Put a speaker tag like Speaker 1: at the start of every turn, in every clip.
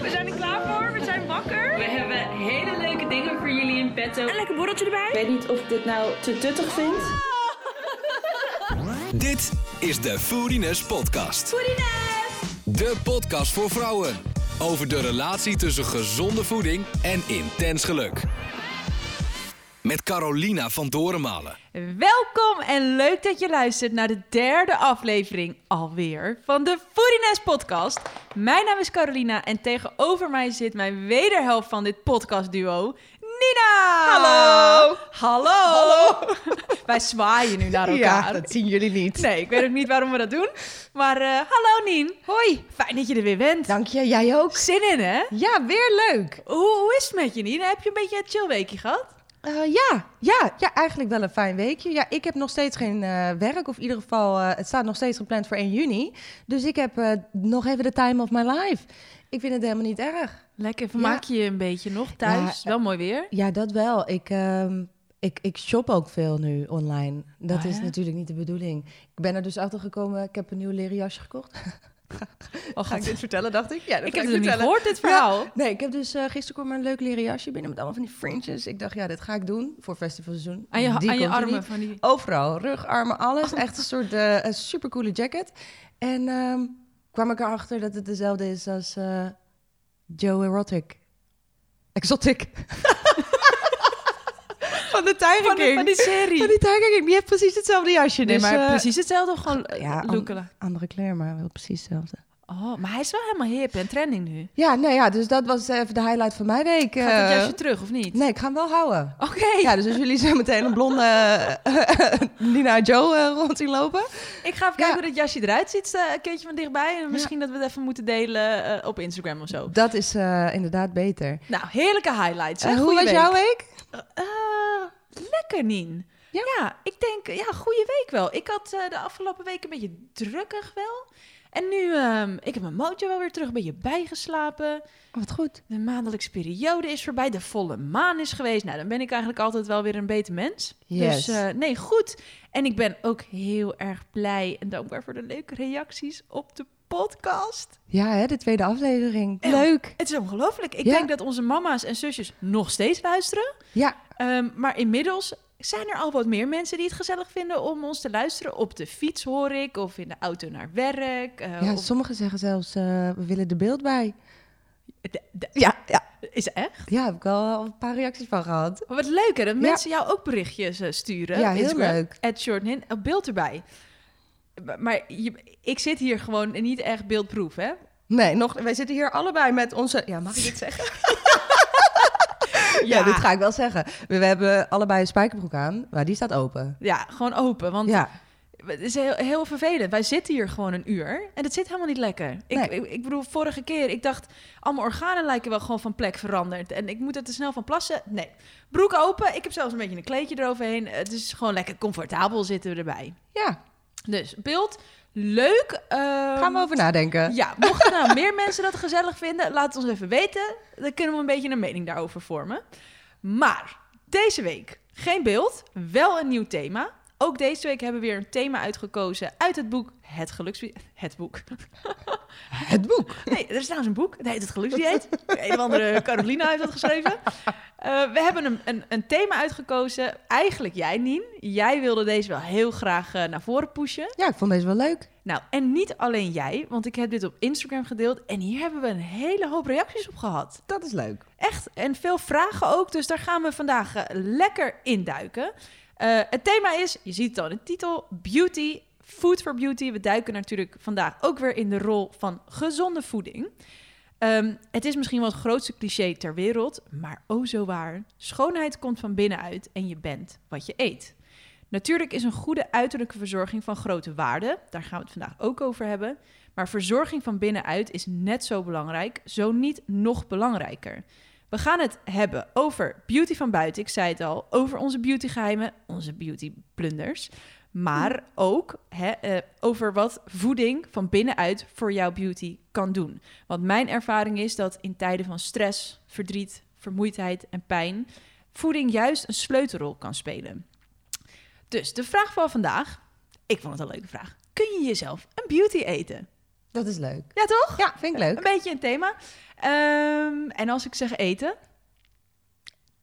Speaker 1: We zijn er klaar voor, we zijn wakker.
Speaker 2: We hebben hele leuke dingen voor jullie in petto.
Speaker 1: Een lekker borreltje erbij.
Speaker 2: Ik weet niet of ik dit nou te tuttig vind.
Speaker 3: Dit is de Foodiness Podcast. De podcast voor vrouwen. Over de relatie tussen gezonde voeding en intens geluk. Met Carolina van Dorenmalen.
Speaker 1: Welkom en leuk dat je luistert naar de derde aflevering alweer van de Foodiness podcast. Mijn naam is Carolina en tegenover mij zit mijn wederhelft van dit podcastduo, Nina!
Speaker 4: Hallo!
Speaker 1: Hallo!
Speaker 4: Hallo!
Speaker 1: Wij zwaaien nu naar elkaar.
Speaker 4: Ja, dat zien jullie niet.
Speaker 1: Nee, ik weet ook niet waarom we dat doen. Maar eh, hallo Nien.
Speaker 4: Hoi.
Speaker 1: Fijn dat je er weer bent.
Speaker 4: Dank je, jij ook.
Speaker 1: Zin in hè?
Speaker 4: Ja, weer leuk.
Speaker 1: Hoe, hoe is het met je Nien? Heb je een beetje een chillweekje gehad?
Speaker 4: Eh, ja, ja, ja, eigenlijk wel een fijn weekje. Ja, ik heb nog steeds geen eh, werk, of in ieder geval, eh, het staat nog steeds gepland voor 1 juni. Dus ik heb nog even de time of my life. Ik vind het helemaal niet erg.
Speaker 1: Lekker, vermaak je je een beetje nog thuis?
Speaker 4: Ja,
Speaker 1: Wel mooi weer.
Speaker 4: Ja, dat wel. Ik, ehm, ik, ik shop ook veel nu online. Dat
Speaker 1: Ah,
Speaker 4: is natuurlijk niet de bedoeling. Ik ben er dus achter gekomen, ik heb een nieuw leren jasje gekocht.
Speaker 1: Oh,
Speaker 4: Ga ik dit vertellen, dacht ik? Ja, dat
Speaker 1: Ik heb het nog niet gehoord, dit verhaal.
Speaker 4: Ja, nee, ik heb dus eh, gisteren kwam een leuk leren jasje binnen met allemaal van die fringes. Ik dacht, ja, dit ga ik doen voor festivalseizoen.
Speaker 1: Aan je,
Speaker 4: Die
Speaker 1: aan je armen van die...
Speaker 4: Overal, rug, armen, alles. Echt een soort een supercoole jacket. En ehm, kwam ik erachter dat het dezelfde is als eh, Joe Erotic. Exotic. van de Tiger
Speaker 1: Van, die-
Speaker 4: King.
Speaker 1: van die serie.
Speaker 4: Van die Tiger King. Die heeft precies hetzelfde jasje.
Speaker 1: Nee,
Speaker 4: dus,
Speaker 1: maar
Speaker 4: eh,
Speaker 1: precies hetzelfde, gewoon
Speaker 4: ja,
Speaker 1: ja,
Speaker 4: an- andere kleur, maar wel precies hetzelfde.
Speaker 1: Oh, maar hij is wel helemaal hip en trending nu.
Speaker 4: Ja, nou ja, dus dat was even de highlight van mijn week.
Speaker 1: Gaat dat
Speaker 4: eh.
Speaker 1: jasje terug, of niet?
Speaker 4: Nee, ik ga hem wel houden.
Speaker 1: Oké.
Speaker 4: Ja, dus als jullie zo meteen een blonde Nina Joe eh, rond zien lopen.
Speaker 1: Ik ga even kijken
Speaker 4: Ja.
Speaker 1: hoe dat jasje eruit ziet, een keertje van dichtbij. En misschien dat we het even moeten delen op Instagram of zo.
Speaker 4: Dat is inderdaad beter.
Speaker 1: Nou, heerlijke highlights.
Speaker 4: hoe was
Speaker 1: week.
Speaker 4: jouw week?
Speaker 1: Lekker, Nien.
Speaker 4: Ja?
Speaker 1: ik denk, ja, goede week wel. Ik had eh, de afgelopen week een beetje drukkig wel. En nu, ehm, ik heb mijn mojo wel weer terug een beetje bijgeslapen.
Speaker 4: Oh, wat goed.
Speaker 1: De maandelijkse periode is voorbij. De volle maan is geweest. Nou, dan ben ik eigenlijk altijd wel weer een beter mens.
Speaker 4: Yes.
Speaker 1: Dus nee, goed. En ik ben ook heel erg blij en dankbaar voor de leuke reacties op de podcast.
Speaker 4: Ja, hè, de tweede aflevering.
Speaker 1: En-
Speaker 4: Leuk.
Speaker 1: Het is ongelooflijk. Ik
Speaker 4: Ja.
Speaker 1: denk dat onze mama's en zusjes nog steeds luisteren.
Speaker 4: Ja,
Speaker 1: Ehm, maar inmiddels zijn er al wat meer mensen die het gezellig vinden om ons te luisteren. Op de fiets hoor ik, of in de auto naar werk. eh,
Speaker 4: ja
Speaker 1: of-
Speaker 4: sommigen zeggen zelfs, eh, we willen de beeld bij.
Speaker 1: De- de-
Speaker 4: Ja, ja.
Speaker 1: Is echt?
Speaker 4: Ja, heb ik al een paar reacties van gehad.
Speaker 1: Wat leuk hè, dat
Speaker 4: Ja.
Speaker 1: mensen jou ook berichtjes eh, sturen.
Speaker 4: Ja, heel
Speaker 1: Instagram.
Speaker 4: leuk.
Speaker 1: At Shortnin, beeld erbij. Maar- je, ik zit hier gewoon niet echt beeldproef, hè?
Speaker 4: Nee, nog, wij zitten hier allebei met onze... Ja, mag ik dit zeggen? ja. dit ga ik wel zeggen. We, we hebben allebei een spijkerbroek aan, maar die staat open.
Speaker 1: Ja, gewoon open. Want
Speaker 4: Ja,
Speaker 1: het is heel, heel vervelend. Wij zitten hier gewoon een uur en het zit helemaal niet lekker. Ik,
Speaker 4: Nee.
Speaker 1: ik, ik bedoel, vorige keer, ik dacht, allemaal organen lijken wel gewoon van plek veranderd. En ik moet er te snel van plassen. Nee, broek open. Ik heb zelfs een beetje een kleedje eroverheen. Het is gewoon lekker comfortabel zitten we erbij.
Speaker 4: ja.
Speaker 1: Dus beeld, leuk. Ehm,
Speaker 4: gaan we over nadenken.
Speaker 1: Ja, mochten nou meer mensen dat gezellig vinden, laat het ons even weten. Dan kunnen we een beetje een mening daarover vormen. Maar deze week geen beeld, wel een nieuw thema. Ook deze week hebben we weer een thema uitgekozen uit het boek Het Geluksdieet. Het boek.
Speaker 4: Het boek.
Speaker 1: Nee, er is trouwens een boek. Het heet Het Geluksdieet. Een of andere Carolina heeft dat geschreven. Eh, we hebben een, een, een thema uitgekozen. Eigenlijk jij, Nien. Jij wilde deze wel heel graag eh, naar voren pushen.
Speaker 4: Ja, ik vond deze wel leuk.
Speaker 1: Nou, en niet alleen jij, want ik heb dit op Instagram gedeeld en hier hebben we een hele hoop reacties op gehad.
Speaker 4: Dat is leuk.
Speaker 1: Echt, en veel vragen ook, dus daar gaan we vandaag eh, lekker induiken. Het thema is, je ziet het al in de titel, beauty, food for beauty. We duiken natuurlijk vandaag ook weer in de rol van gezonde voeding. Ehm, het is misschien wel het grootste cliché ter wereld, maar oh zo waar. Schoonheid komt van binnenuit en je bent wat je eet. Natuurlijk is een goede uiterlijke verzorging van grote waarde. Daar gaan we het vandaag ook over hebben. Maar verzorging van binnenuit is net zo belangrijk, zo niet nog belangrijker. We gaan het hebben over beauty van buiten. Ik zei het al, over onze beautygeheimen, onze beautyblunders. Maar ook hè, eh, over wat voeding van binnenuit voor jouw beauty kan doen. Want mijn ervaring is dat in tijden van stress, verdriet, vermoeidheid en pijn... voeding juist een sleutelrol kan spelen. Dus de vraag van vandaag, ik vond het een leuke vraag. Kun je jezelf een beauty eten?
Speaker 4: Dat is leuk.
Speaker 1: Ja, toch?
Speaker 4: Ja, vind ik
Speaker 1: Een
Speaker 4: leuk.
Speaker 1: beetje een thema. Ehm, en als ik zeg eten,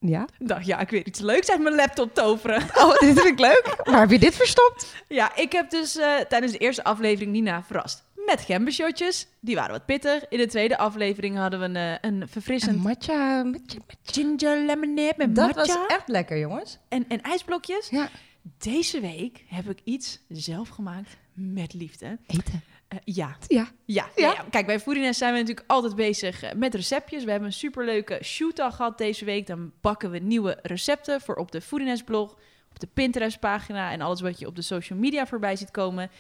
Speaker 4: Ja.
Speaker 1: dacht ja, ik weet iets leuks uit mijn laptop toveren.
Speaker 4: Oh, dit vind ik leuk. Waar heb je dit verstopt?
Speaker 1: Ja, ik heb dus eh, tijdens de eerste aflevering Nina verrast met gembershotjes. Die waren wat pittig. In de tweede aflevering hadden we een, eh, een verfrissend
Speaker 4: Een matcha, matcha, matcha.
Speaker 1: ginger lemonade met
Speaker 4: Dat
Speaker 1: matcha
Speaker 4: was echt lekker, jongens.
Speaker 1: en, en ijsblokjes.
Speaker 4: Ja.
Speaker 1: Deze week heb ik iets zelf gemaakt met liefde.
Speaker 4: Eten.
Speaker 1: Eh, ja.
Speaker 4: Ja.
Speaker 1: Ja,
Speaker 4: Ja.
Speaker 1: ja. ja. kijk, bij Foodiness zijn we natuurlijk altijd bezig eh, met receptjes. We hebben een superleuke shootdag gehad deze week. Dan bakken we nieuwe recepten voor op de Foodiness blog, op de Pinterest pagina en alles wat je op de social media voorbij ziet komen.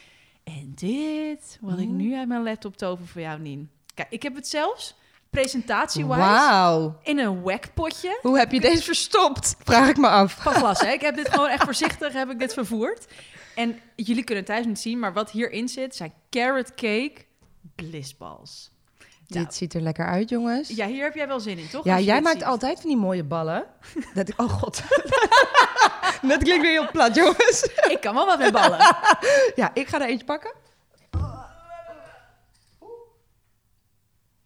Speaker 1: En dit, wat ik
Speaker 4: Oeh.
Speaker 1: nu uit mijn laptop tover voor jou, Nien. Kijk, ik heb het zelfs presentatie-wise in een wackpotje
Speaker 4: Hoe heb je deze verstopt? Vraag ik me af.
Speaker 1: van glas. Hè? Ik heb dit gewoon echt voorzichtig heb ik dit vervoerd. En jullie kunnen thuis niet zien, maar wat hierin zit zijn carrot cake blissballs. Nou,
Speaker 4: Dit ziet er lekker uit, jongens.
Speaker 1: Ja, hier heb jij wel zin in, toch?
Speaker 4: Ja, jij maakt
Speaker 1: ziet.
Speaker 4: altijd van die mooie ballen. Dat ik, oh god. Dat klinkt weer heel plat, jongens.
Speaker 1: Ik kan wel wat met ballen.
Speaker 4: Ja, ik ga er eentje pakken.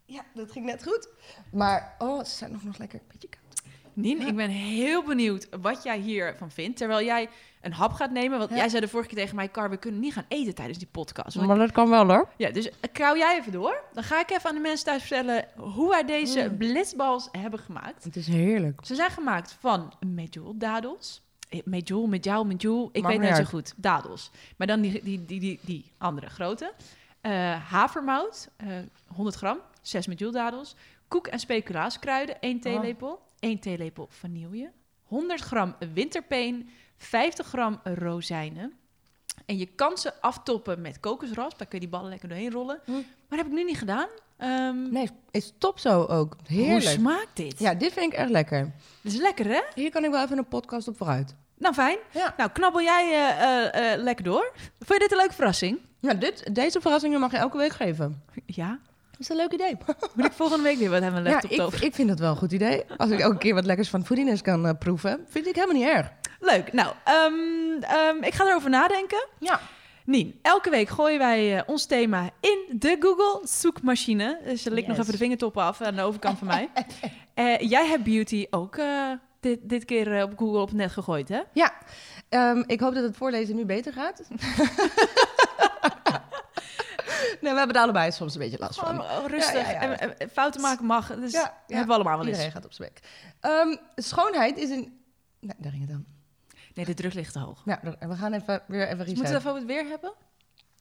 Speaker 4: Ja, dat ging net goed. Maar, oh, ze zijn nog, nog lekker een beetje koud.
Speaker 1: Nien, ik ben heel benieuwd wat jij hiervan vindt. Terwijl jij een hap gaat nemen. Want
Speaker 4: Ja.
Speaker 1: jij zei de vorige keer tegen mij, Car, we kunnen niet gaan eten tijdens die podcast.
Speaker 4: Maar dat kan wel, hoor.
Speaker 1: ja, dus eh, kauw jij even door. Dan ga ik even aan de mensen thuis vertellen hoe wij deze
Speaker 4: Mm.
Speaker 1: blitzballs hebben gemaakt.
Speaker 4: Het is heerlijk.
Speaker 1: Ze zijn gemaakt van medjool-dadels. Eh, Medjool, medjool, medjool. Ik weet
Speaker 4: niet
Speaker 1: net zo goed. Dadels. Maar dan die, die, die, die, die andere grote. Eh, havermout, eh 100 gram. 6 medjool-dadels. Koek- en speculaaskruiden, 1 theelepel. 1 theelepel vanille. 100 gram winterpeen. 50 gram rozijnen. En je kan ze aftoppen met kokosras. Daar kun je die ballen lekker doorheen rollen.
Speaker 4: Hm.
Speaker 1: Maar dat heb ik nu niet gedaan. Ehm,
Speaker 4: Nee, is top zo ook.
Speaker 1: hoe
Speaker 4: Heerlijk.
Speaker 1: smaakt dit?
Speaker 4: Ja, dit vind ik echt lekker.
Speaker 1: Dat is lekker, hè?
Speaker 4: Hier kan ik wel even een podcast op vooruit.
Speaker 1: Nou, fijn.
Speaker 4: Ja.
Speaker 1: Nou, knabbel jij eh, eh, eh, lekker door. Vond je dit een leuke verrassing?
Speaker 4: Ja, dit, deze verrassingen mag je elke week geven.
Speaker 1: Ja.
Speaker 4: Dat is een leuk idee.
Speaker 1: Moet ik volgende week weer wat aan mijn
Speaker 4: Ja, ik, ik vind dat wel een goed idee. Als ik elke keer wat lekkers van Foodiness kan proeven, vind ik helemaal niet erg.
Speaker 1: Leuk. Nou, ehm, ehm, ik ga erover nadenken.
Speaker 4: Ja.
Speaker 1: Nien, elke week gooien wij eh, ons thema in de Google zoekmachine. Dus je likt nog
Speaker 4: Yes.
Speaker 1: even de vingertoppen af aan de overkant van mij. Eh, jij hebt beauty ook eh, dit, dit keer op Google op net gegooid, hè?
Speaker 4: Ja, ehm, ik hoop dat het voorlezen nu beter gaat. nee, we hebben er allebei soms een beetje last van.
Speaker 1: oh, rustig.
Speaker 4: Ja, ja, ja.
Speaker 1: En, en- en fouten maken mag. Dus hebben we allemaal wel eens.
Speaker 4: Iedereen gaat op zijn bek. Schoonheid is een... Nee, daar ging het dan.
Speaker 1: Nee, de druk ligt te hoog.
Speaker 4: Ja, we gaan even, weer even
Speaker 1: Dus
Speaker 4: reset.
Speaker 1: moeten we het even over het weer hebben?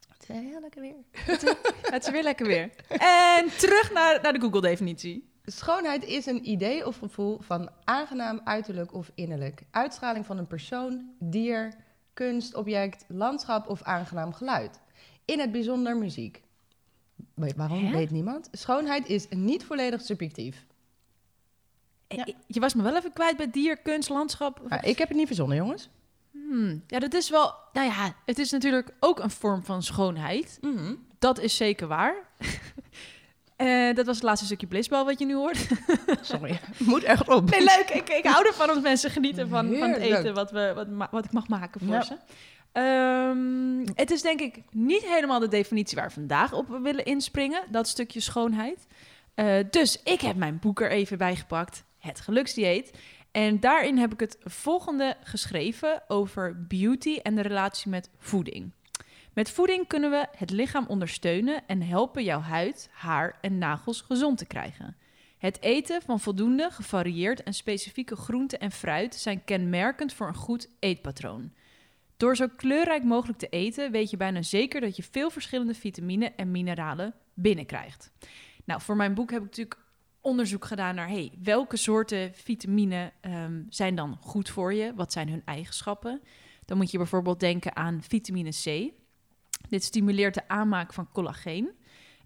Speaker 4: Het is heel lekker weer.
Speaker 1: Het is weer lekker weer. En terug naar, naar de Google-definitie.
Speaker 4: Schoonheid is een idee of gevoel van aangenaam uiterlijk of innerlijk. Uitstraling van een persoon, dier, kunst, object, landschap of aangenaam geluid. In het bijzonder muziek. Weet, waarom
Speaker 1: Hè?
Speaker 4: weet niemand? Schoonheid is niet volledig subjectief. Ja.
Speaker 1: Eh, Je was me wel even kwijt bij dier, kunst, landschap.
Speaker 4: Maar ik heb het niet verzonnen, jongens.
Speaker 1: Hmm, Ja, dat is wel... Nou ja, het is natuurlijk ook een vorm van schoonheid. Dat is zeker waar. Eh, dat was het laatste stukje blissbal wat je nu hoort.
Speaker 4: Sorry, moet echt op.
Speaker 1: Nee, leuk. Ik, ik hou ervan als mensen genieten van, van het eten wat, we, wat, wat ik mag maken voor
Speaker 4: Ja.
Speaker 1: ze. Ehm, het is denk ik niet helemaal de definitie waar we vandaag op willen inspringen. Dat stukje schoonheid. Eh, dus ik heb mijn boek er even bij gepakt. Het geluksdieet. En daarin heb ik het volgende geschreven over beauty en de relatie met voeding. Met voeding kunnen we het lichaam ondersteunen en helpen jouw huid, haar en nagels gezond te krijgen. Het eten van voldoende, gevarieerd en specifieke groenten en fruit zijn kenmerkend voor een goed eetpatroon. Door zo kleurrijk mogelijk te eten, weet je bijna zeker dat je veel verschillende vitamine en mineralen binnenkrijgt. Nou, voor mijn boek heb ik natuurlijk onderzoek gedaan naar hey, welke soorten vitamine ehm, zijn dan goed voor je? Wat zijn hun eigenschappen? Dan moet je bijvoorbeeld denken aan vitamine C. Dit stimuleert de aanmaak van collageen.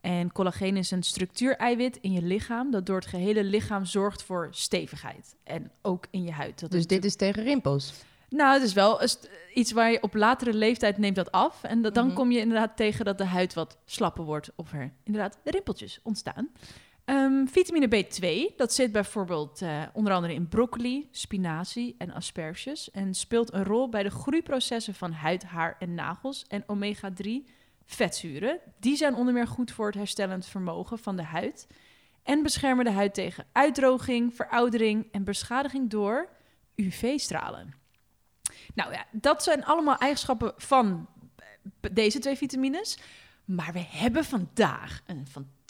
Speaker 1: En collageen is een structuureiwit in je lichaam dat door het gehele lichaam zorgt voor stevigheid. En ook in je huid. Dat
Speaker 4: Dus dit is tegen rimpels.
Speaker 1: nou, het is wel iets waar je op latere leeftijd neemt dat af. En dat, dan
Speaker 4: Mhm.
Speaker 1: kom je inderdaad tegen dat de huid wat slapper wordt of er inderdaad rimpeltjes ontstaan. Ehm, vitamine B2, dat zit bijvoorbeeld eh, onder andere in broccoli, spinazie en asperges. En speelt een rol bij de groeiprocessen van huid, haar en nagels. En omega-3, vetzuren. Die zijn onder meer goed voor het herstellend vermogen van de huid. En beschermen de huid tegen uitdroging, veroudering en beschadiging door UV-stralen. Nou ja, dat zijn allemaal eigenschappen van eh, deze twee vitamines. Maar we hebben vandaag een fantastische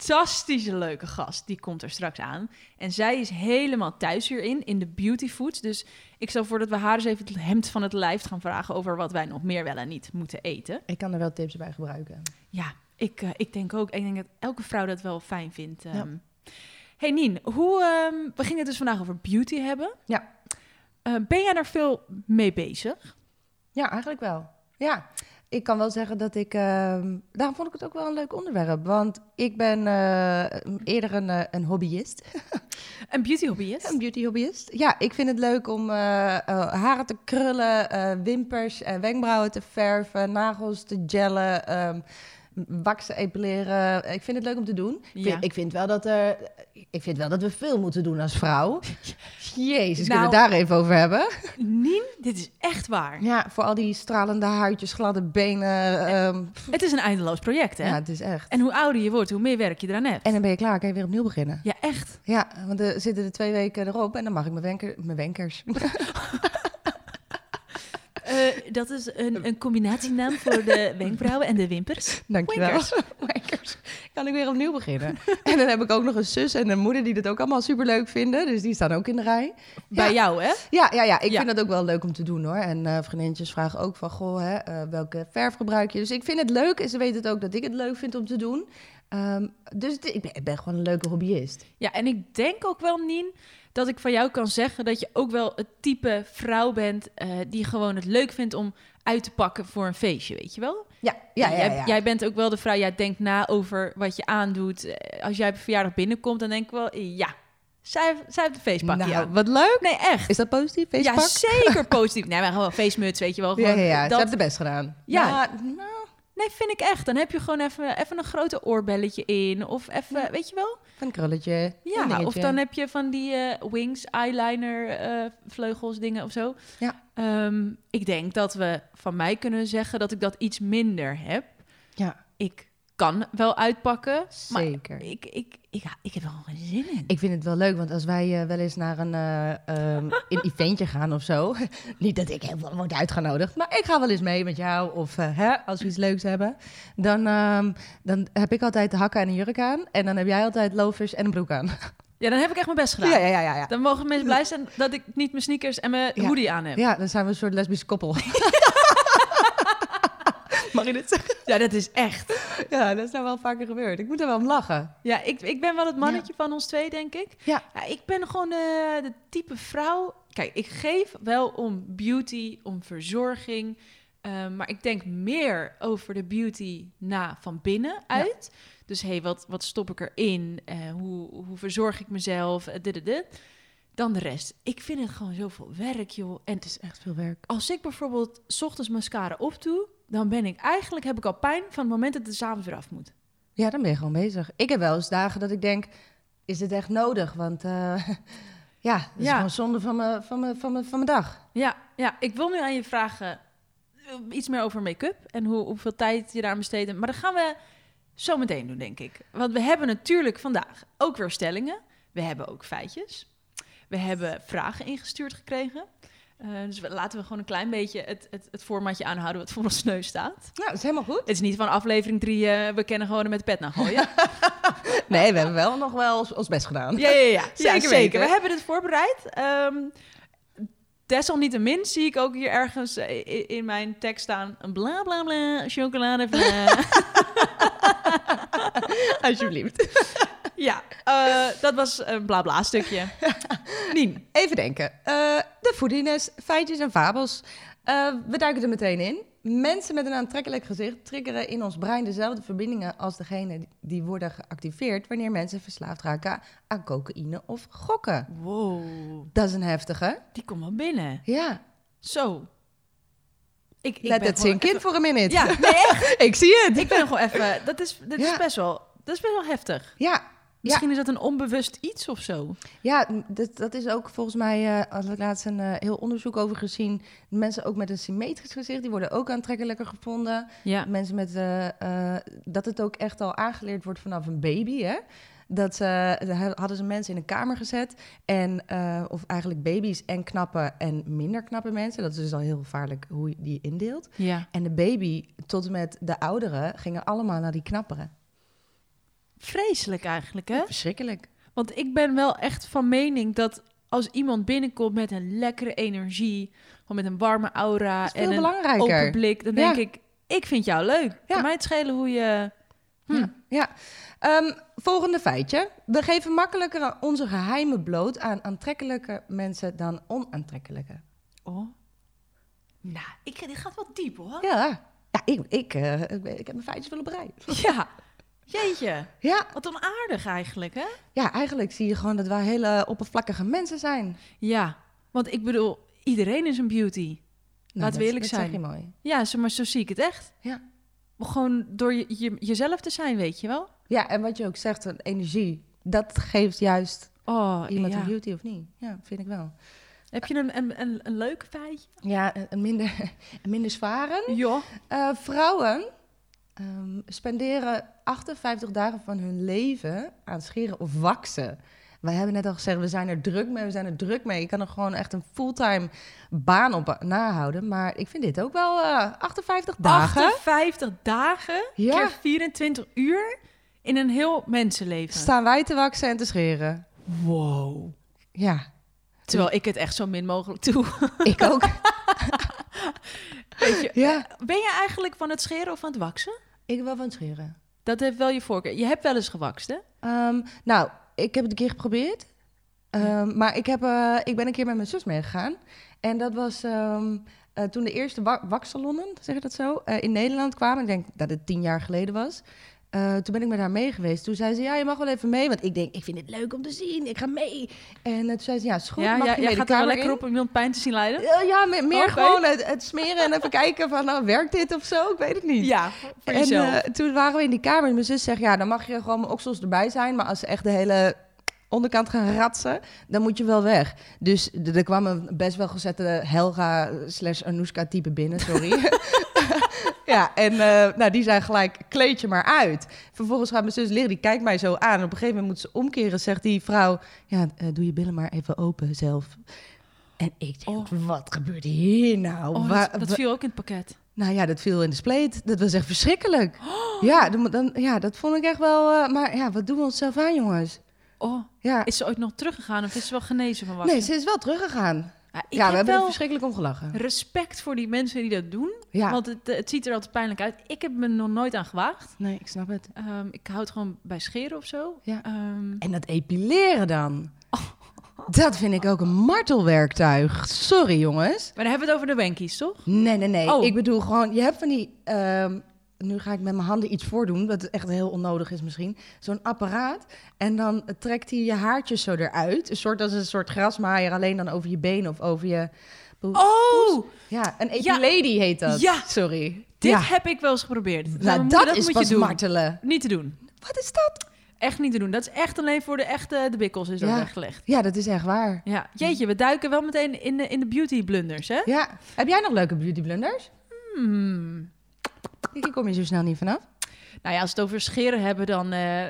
Speaker 1: leuke gast. Die komt er straks aan. En zij is helemaal thuis hierin, in de beauty foods. Dus ik stel voor dat we haar eens even het hemd van het lijf gaan vragen... over wat wij nog meer wel en niet moeten eten.
Speaker 4: Ik kan er wel tips bij gebruiken.
Speaker 1: Ja, ik, uh, ik denk ook. Ik denk dat elke vrouw dat wel fijn vindt. Um.
Speaker 4: Ja.
Speaker 1: Hey Nien, hoe, um, we gingen het dus vandaag over beauty hebben.
Speaker 4: Ja.
Speaker 1: Uh, ben jij daar veel mee bezig?
Speaker 4: Ja, eigenlijk wel. Ja, ik kan wel zeggen dat ik... Uh, daarom vond ik het ook wel een leuk onderwerp. Want ik ben uh, eerder een, uh, een hobbyist.
Speaker 1: een beauty hobbyist?
Speaker 4: Een beauty hobbyist. Ja, ik vind het leuk om uh, haren te krullen, wimpers en wenkbrauwen te verven, nagels te gellen... Um, waxen, epileren. Ik vind het leuk om te doen.
Speaker 1: Ja.
Speaker 4: Ik, vind, ik, vind wel dat er, ik vind wel dat we veel moeten doen als vrouw. Jezus,
Speaker 1: Nou,
Speaker 4: kunnen we het daar even over hebben?
Speaker 1: Nien, dit is echt waar.
Speaker 4: Ja, voor al die stralende huidjes, gladde benen. ehm,
Speaker 1: Het is een eindeloos project, hè?
Speaker 4: ja, het is echt.
Speaker 1: En hoe ouder je wordt, hoe meer werk je eraan hebt.
Speaker 4: En dan ben je klaar, kan je weer opnieuw beginnen.
Speaker 1: Ja, echt.
Speaker 4: Ja, want er zitten er twee weken erop en dan mag ik mijn, wenker, mijn wenkers.
Speaker 1: Uh, dat is een, een combinatienaam voor de wenkbrauwen en de wimpers.
Speaker 4: Dankjewel.
Speaker 1: Winkers.
Speaker 4: Wenkers. Kan ik weer opnieuw beginnen. en dan heb ik ook nog een zus en een moeder die dat ook allemaal superleuk vinden. Dus die staan ook in de rij.
Speaker 1: Bij
Speaker 4: Ja.
Speaker 1: jou, hè?
Speaker 4: Ja, ja, ja. ik
Speaker 1: Ja.
Speaker 4: vind dat ook wel leuk om te doen hoor. En eh vriendinnetjes vragen ook van, goh, hè, eh, welke verf gebruik je? Dus ik vind het leuk en ze weten het ook dat ik het leuk vind om te doen. Ehm, dus ik, ben, ik ben gewoon een leuke hobbyist.
Speaker 1: Ja, en ik denk ook wel, Nien, dat ik van jou kan zeggen dat je ook wel het type vrouw bent eh, die gewoon het leuk vindt om uit te pakken voor een feestje, weet je wel?
Speaker 4: Ja, ja, ja.
Speaker 1: jij,
Speaker 4: ja.
Speaker 1: jij bent ook wel de vrouw, jij denkt na over wat je aandoet. Eh, Als jij op een verjaardag binnenkomt, dan denk ik wel, ja, zij, zij heeft een feestpakje
Speaker 4: nou, wat leuk.
Speaker 1: Nee, echt.
Speaker 4: Is dat positief,
Speaker 1: Ja,
Speaker 4: feestpak?
Speaker 1: zeker positief. Nee, maar gewoon feestmuts, weet je wel.
Speaker 4: Ja,
Speaker 1: Gewoon
Speaker 4: ja, ja.
Speaker 1: dat-
Speaker 4: Ze hebben het best gedaan.
Speaker 1: Ja.
Speaker 4: Nou,
Speaker 1: Nee, vind ik echt. Dan heb je gewoon even, even een grote oorbelletje in. Of even,
Speaker 4: Ja.
Speaker 1: weet je wel?
Speaker 4: een krulletje.
Speaker 1: Ja, of dan heb je van die eh, wings, eyeliner, eh, vleugels, dingen of zo.
Speaker 4: Ja.
Speaker 1: Ehm, ik denk dat we van mij kunnen zeggen dat ik dat iets minder heb.
Speaker 4: Ja,
Speaker 1: Ik kan wel uitpakken, maar
Speaker 4: zeker.
Speaker 1: ik, ik, ik, ik heb er gewoon geen zin in.
Speaker 4: Ik vind het wel leuk, want als wij eh, wel eens naar een, ehm, een eventje gaan of zo. Niet dat ik heel veel word uitgenodigd, maar ik ga wel eens mee met jou. Of eh, hè, als we iets leuks hebben. Dan, ehm, dan heb ik altijd de hakken en een jurk aan. En dan heb jij altijd loafers en een broek aan.
Speaker 1: Ja, dan heb ik echt mijn best gedaan.
Speaker 4: Ja, ja, ja, ja.
Speaker 1: Dan mogen mensen blij zijn dat ik niet mijn sneakers en mijn
Speaker 4: Ja.
Speaker 1: hoodie aan heb.
Speaker 4: Ja, dan zijn we een soort lesbisch koppel. Mag je dit zeggen?
Speaker 1: Ja, dat is echt.
Speaker 4: Ja, dat is nou wel vaker gebeurd. Ik moet er wel om lachen.
Speaker 1: Ja, ik, ik ben wel het mannetje van ons twee, denk ik.
Speaker 4: Ja.
Speaker 1: Ja, ik ben gewoon eh, de type vrouw. Kijk, ik geef wel om beauty, om verzorging. eh, maar ik denk meer over de beauty na van binnen uit. Dus hey, wat, wat stop ik erin? Eh, hoe, hoe verzorg ik mezelf? Dit, dit, dit. Dan de rest. Ik vind het gewoon zoveel werk, joh. En
Speaker 4: Het is echt veel werk.
Speaker 1: als ik bijvoorbeeld 's ochtends mascara opdoe, dan ben ik eigenlijk heb ik al pijn van het moment dat het 's avonds weer af moet.
Speaker 4: Ja, dan ben je gewoon bezig. Ik heb wel eens dagen dat ik denk, is dit echt nodig? Want eh, ja, het is
Speaker 1: Ja.
Speaker 4: gewoon zonde van mijn, van, mijn, van, mijn, van mijn dag.
Speaker 1: Ja, ja, ik wil nu aan je vragen eh, iets meer over make-up en hoe, hoeveel tijd je daar besteedt. Maar dat gaan we zo meteen doen, denk ik. Want we hebben natuurlijk vandaag ook weer stellingen. We hebben ook feitjes. We hebben vragen ingestuurd gekregen. Eh, dus we, laten we gewoon een klein beetje het, het, het formatje aanhouden wat voor ons neus staat.
Speaker 4: Nou, dat is helemaal goed.
Speaker 1: Het is niet van aflevering drie, eh, we kennen gewoon met de pet naar gooien.
Speaker 4: Nee, we hebben wel nog wel ons, best gedaan.
Speaker 1: Ja, ja, ja.
Speaker 4: Zeker
Speaker 1: zeker. We hebben dit voorbereid. Ehm desalniettemin zie ik ook hier ergens eh, in mijn tekst staan... een bla bla bla chocolade.
Speaker 4: Alsjeblieft.
Speaker 1: ja, eh, dat was een bla bla stukje. Nien.
Speaker 4: Even denken. Eh, de foodiness, feitjes en fabels. Eh, we duiken er meteen in. Mensen met een aantrekkelijk gezicht triggeren in ons brein dezelfde verbindingen als degene die worden geactiveerd wanneer mensen verslaafd raken aan cocaïne of gokken.
Speaker 1: Wow,
Speaker 4: Dat is een heftige.
Speaker 1: die komt wel binnen.
Speaker 4: Ja,
Speaker 1: Zo. Ik, ik
Speaker 4: let
Speaker 1: ben
Speaker 4: het zink in voor een minute.
Speaker 1: Ja, nee, echt.
Speaker 4: ik zie het.
Speaker 1: Ik ben gewoon even... Dat is, dat is best wel... Dat is best wel heftig.
Speaker 4: Ja,
Speaker 1: Misschien is dat een onbewust iets of zo.
Speaker 4: Ja, dat, dat is ook volgens mij, had ik laatst een eh, heel onderzoek over gezien. Mensen ook met een symmetrisch gezicht, die worden ook aantrekkelijker gevonden.
Speaker 1: Ja.
Speaker 4: Mensen met, eh, dat het ook echt al aangeleerd wordt vanaf een baby, hè. Dat daar hadden ze mensen in een kamer gezet. En, of eigenlijk baby's en knappe en minder knappe mensen. Dat is dus al heel gevaarlijk hoe je die indeelt.
Speaker 1: Ja.
Speaker 4: En de baby tot en met de ouderen gingen allemaal naar die knappere.
Speaker 1: Vreselijk eigenlijk, hè?
Speaker 4: Verschrikkelijk.
Speaker 1: Want ik ben wel echt van mening dat als iemand binnenkomt met een lekkere energie, met een warme aura en een
Speaker 4: belangrijker.
Speaker 1: open blik, dan
Speaker 4: Ja.
Speaker 1: denk ik, ik vind jou leuk. Kan mij het schelen hoe je... Hm.
Speaker 4: Ja. ja. Ehm, volgende feitje. We geven makkelijker onze geheimen bloot aan aantrekkelijke mensen dan onaantrekkelijke.
Speaker 1: Oh. Nou, ik, dit gaat wel diep hoor.
Speaker 4: Ja, ja ik, ik, eh, ik, heb mijn feitjes op rij.
Speaker 1: Ja. Jeetje.
Speaker 4: Ja.
Speaker 1: Wat onaardig eigenlijk, hè?
Speaker 4: ja, eigenlijk zie je gewoon dat wij hele oppervlakkige mensen zijn.
Speaker 1: Ja. Want ik bedoel, iedereen is een beauty.
Speaker 4: Nou,
Speaker 1: Laten we
Speaker 4: dat-
Speaker 1: eerlijk
Speaker 4: dat
Speaker 1: zijn.
Speaker 4: zeg je mooi.
Speaker 1: Ja, maar zo zie ik het echt.
Speaker 4: Ja.
Speaker 1: Gewoon door je, je- jezelf te zijn, weet je wel?
Speaker 4: Ja, en wat je ook zegt, een energie, dat geeft juist
Speaker 1: Oh,
Speaker 4: iemand
Speaker 1: ja.
Speaker 4: een beauty of niet. Ja, vind ik wel.
Speaker 1: Heb je een, een, een, een leuke feitje?
Speaker 4: Ja, een, een minder, een minder zware.
Speaker 1: Ja.
Speaker 4: Eh, vrouwen ehm, spenderen 58 dagen van hun leven aan scheren of waksen. Wij hebben net al gezegd, we zijn er druk mee, we zijn er druk mee. Je kan er gewoon echt een fulltime baan op nahouden. Maar ik vind dit ook wel eh 58 dagen.
Speaker 1: 58 dagen
Speaker 4: Ja.
Speaker 1: keer 24 uur in een heel mensenleven.
Speaker 4: Staan wij te waksen en te scheren.
Speaker 1: wow.
Speaker 4: Ja,
Speaker 1: Terwijl ik het echt zo min mogelijk doe.
Speaker 4: ik ook.
Speaker 1: Weet je,
Speaker 4: ja,
Speaker 1: ben je eigenlijk van het scheren of van het waksen?
Speaker 4: ik wel van het scheren.
Speaker 1: Dat heeft wel je voorkeur. Je hebt wel eens gewakst, hè?
Speaker 4: Ehm, nou, ik heb het een keer geprobeerd. Ehm, Maar ik, heb, eh, ik ben een keer met mijn zus meegegaan. En dat was ehm, eh, toen de eerste wa waksalonnen, zeg je dat zo, eh, in Nederland kwamen. Ik denk dat het tien jaar geleden was. Eh, toen ben ik met haar mee geweest. Toen zei ze, ja, je mag wel even mee. Want ik denk, ik vind het leuk om te zien. Ik ga mee. En eh, toen zei ze, ja, is goed,
Speaker 1: ja,
Speaker 4: mag
Speaker 1: ja,
Speaker 4: je mee
Speaker 1: gaat er lekker
Speaker 4: in?
Speaker 1: op om iemand pijn te zien lijden?
Speaker 4: Ja, ja, me- meer gewoon het, het smeren en even kijken van, nou, werkt dit of zo? Ik weet het niet.
Speaker 1: Ja, voor
Speaker 4: En eh, toen waren we in die kamer en mijn zus zegt, ja, dan mag je gewoon mijn oksels erbij zijn. Maar als ze echt de hele onderkant gaan ratsen, dan moet je wel weg. Dus er kwam een best wel gezette Helga slash Anoushka type binnen, sorry. ja, en eh, nou, die zei gelijk, kleed je maar uit. Vervolgens gaat mijn zus liggen, die kijkt mij zo aan. En op een gegeven moment moet ze omkeren, zegt die vrouw, ja, eh, doe je billen maar even open zelf. En ik denk, wat gebeurt hier nou?
Speaker 1: Oh,
Speaker 4: Waar-
Speaker 1: dat, viel ook in het pakket.
Speaker 4: nou ja, dat viel in de spleet. Dat was echt verschrikkelijk. Ja, dan, dan, ja, dat vond ik echt wel... eh, maar ja, wat doen we onszelf aan, jongens?
Speaker 1: Oh,
Speaker 4: Ja.
Speaker 1: is ze ooit nog teruggegaan of is ze wel genezen van waksen?
Speaker 4: Nee, ze is wel teruggegaan.
Speaker 1: Ja, ik
Speaker 4: ja, we
Speaker 1: heb
Speaker 4: hebben er verschrikkelijk om gelachen.
Speaker 1: respect voor die mensen die dat doen.
Speaker 4: Ja.
Speaker 1: Want het, eh, het ziet er altijd pijnlijk uit. Ik heb me nog nooit aan gewaagd.
Speaker 4: Nee, ik snap het.
Speaker 1: Ehm, ik houd gewoon bij scheren of zo.
Speaker 4: Ja.
Speaker 1: Ehm,
Speaker 4: En dat epileren dan. Dat vind ik ook een martelwerktuig. Sorry, jongens.
Speaker 1: maar dan hebben we het over de wankies, toch?
Speaker 4: Nee, nee, nee.
Speaker 1: Oh.
Speaker 4: Ik bedoel gewoon, je hebt van die... ehm, nu ga ik met mijn handen iets voordoen, wat echt heel onnodig is misschien. Zo'n apparaat. En dan trekt hij je haartjes zo eruit. Een soort als een soort grasmaaier, alleen dan over je benen of over je...
Speaker 1: Oh,
Speaker 4: Ja, een
Speaker 1: Ja.
Speaker 4: epilady heet dat.
Speaker 1: Ja.
Speaker 4: Sorry.
Speaker 1: dit
Speaker 4: ja.
Speaker 1: heb ik wel eens geprobeerd.
Speaker 4: Nou, dat, is
Speaker 1: moet
Speaker 4: pas
Speaker 1: je doen.
Speaker 4: martelen.
Speaker 1: Niet te doen.
Speaker 4: Wat is dat?
Speaker 1: Echt niet te doen. Dat is echt alleen voor de echte de bikkels is dat
Speaker 4: Ja.
Speaker 1: weggelegd.
Speaker 4: Ja, dat is echt waar.
Speaker 1: Ja, jeetje, we duiken wel meteen in de, in de beauty blunders, hè?
Speaker 4: Ja. Heb jij nog leuke beauty blunders?
Speaker 1: Hmm.
Speaker 4: Hier kom je zo snel niet vanaf.
Speaker 1: Nou ja, als we het over scheren hebben, dan eh,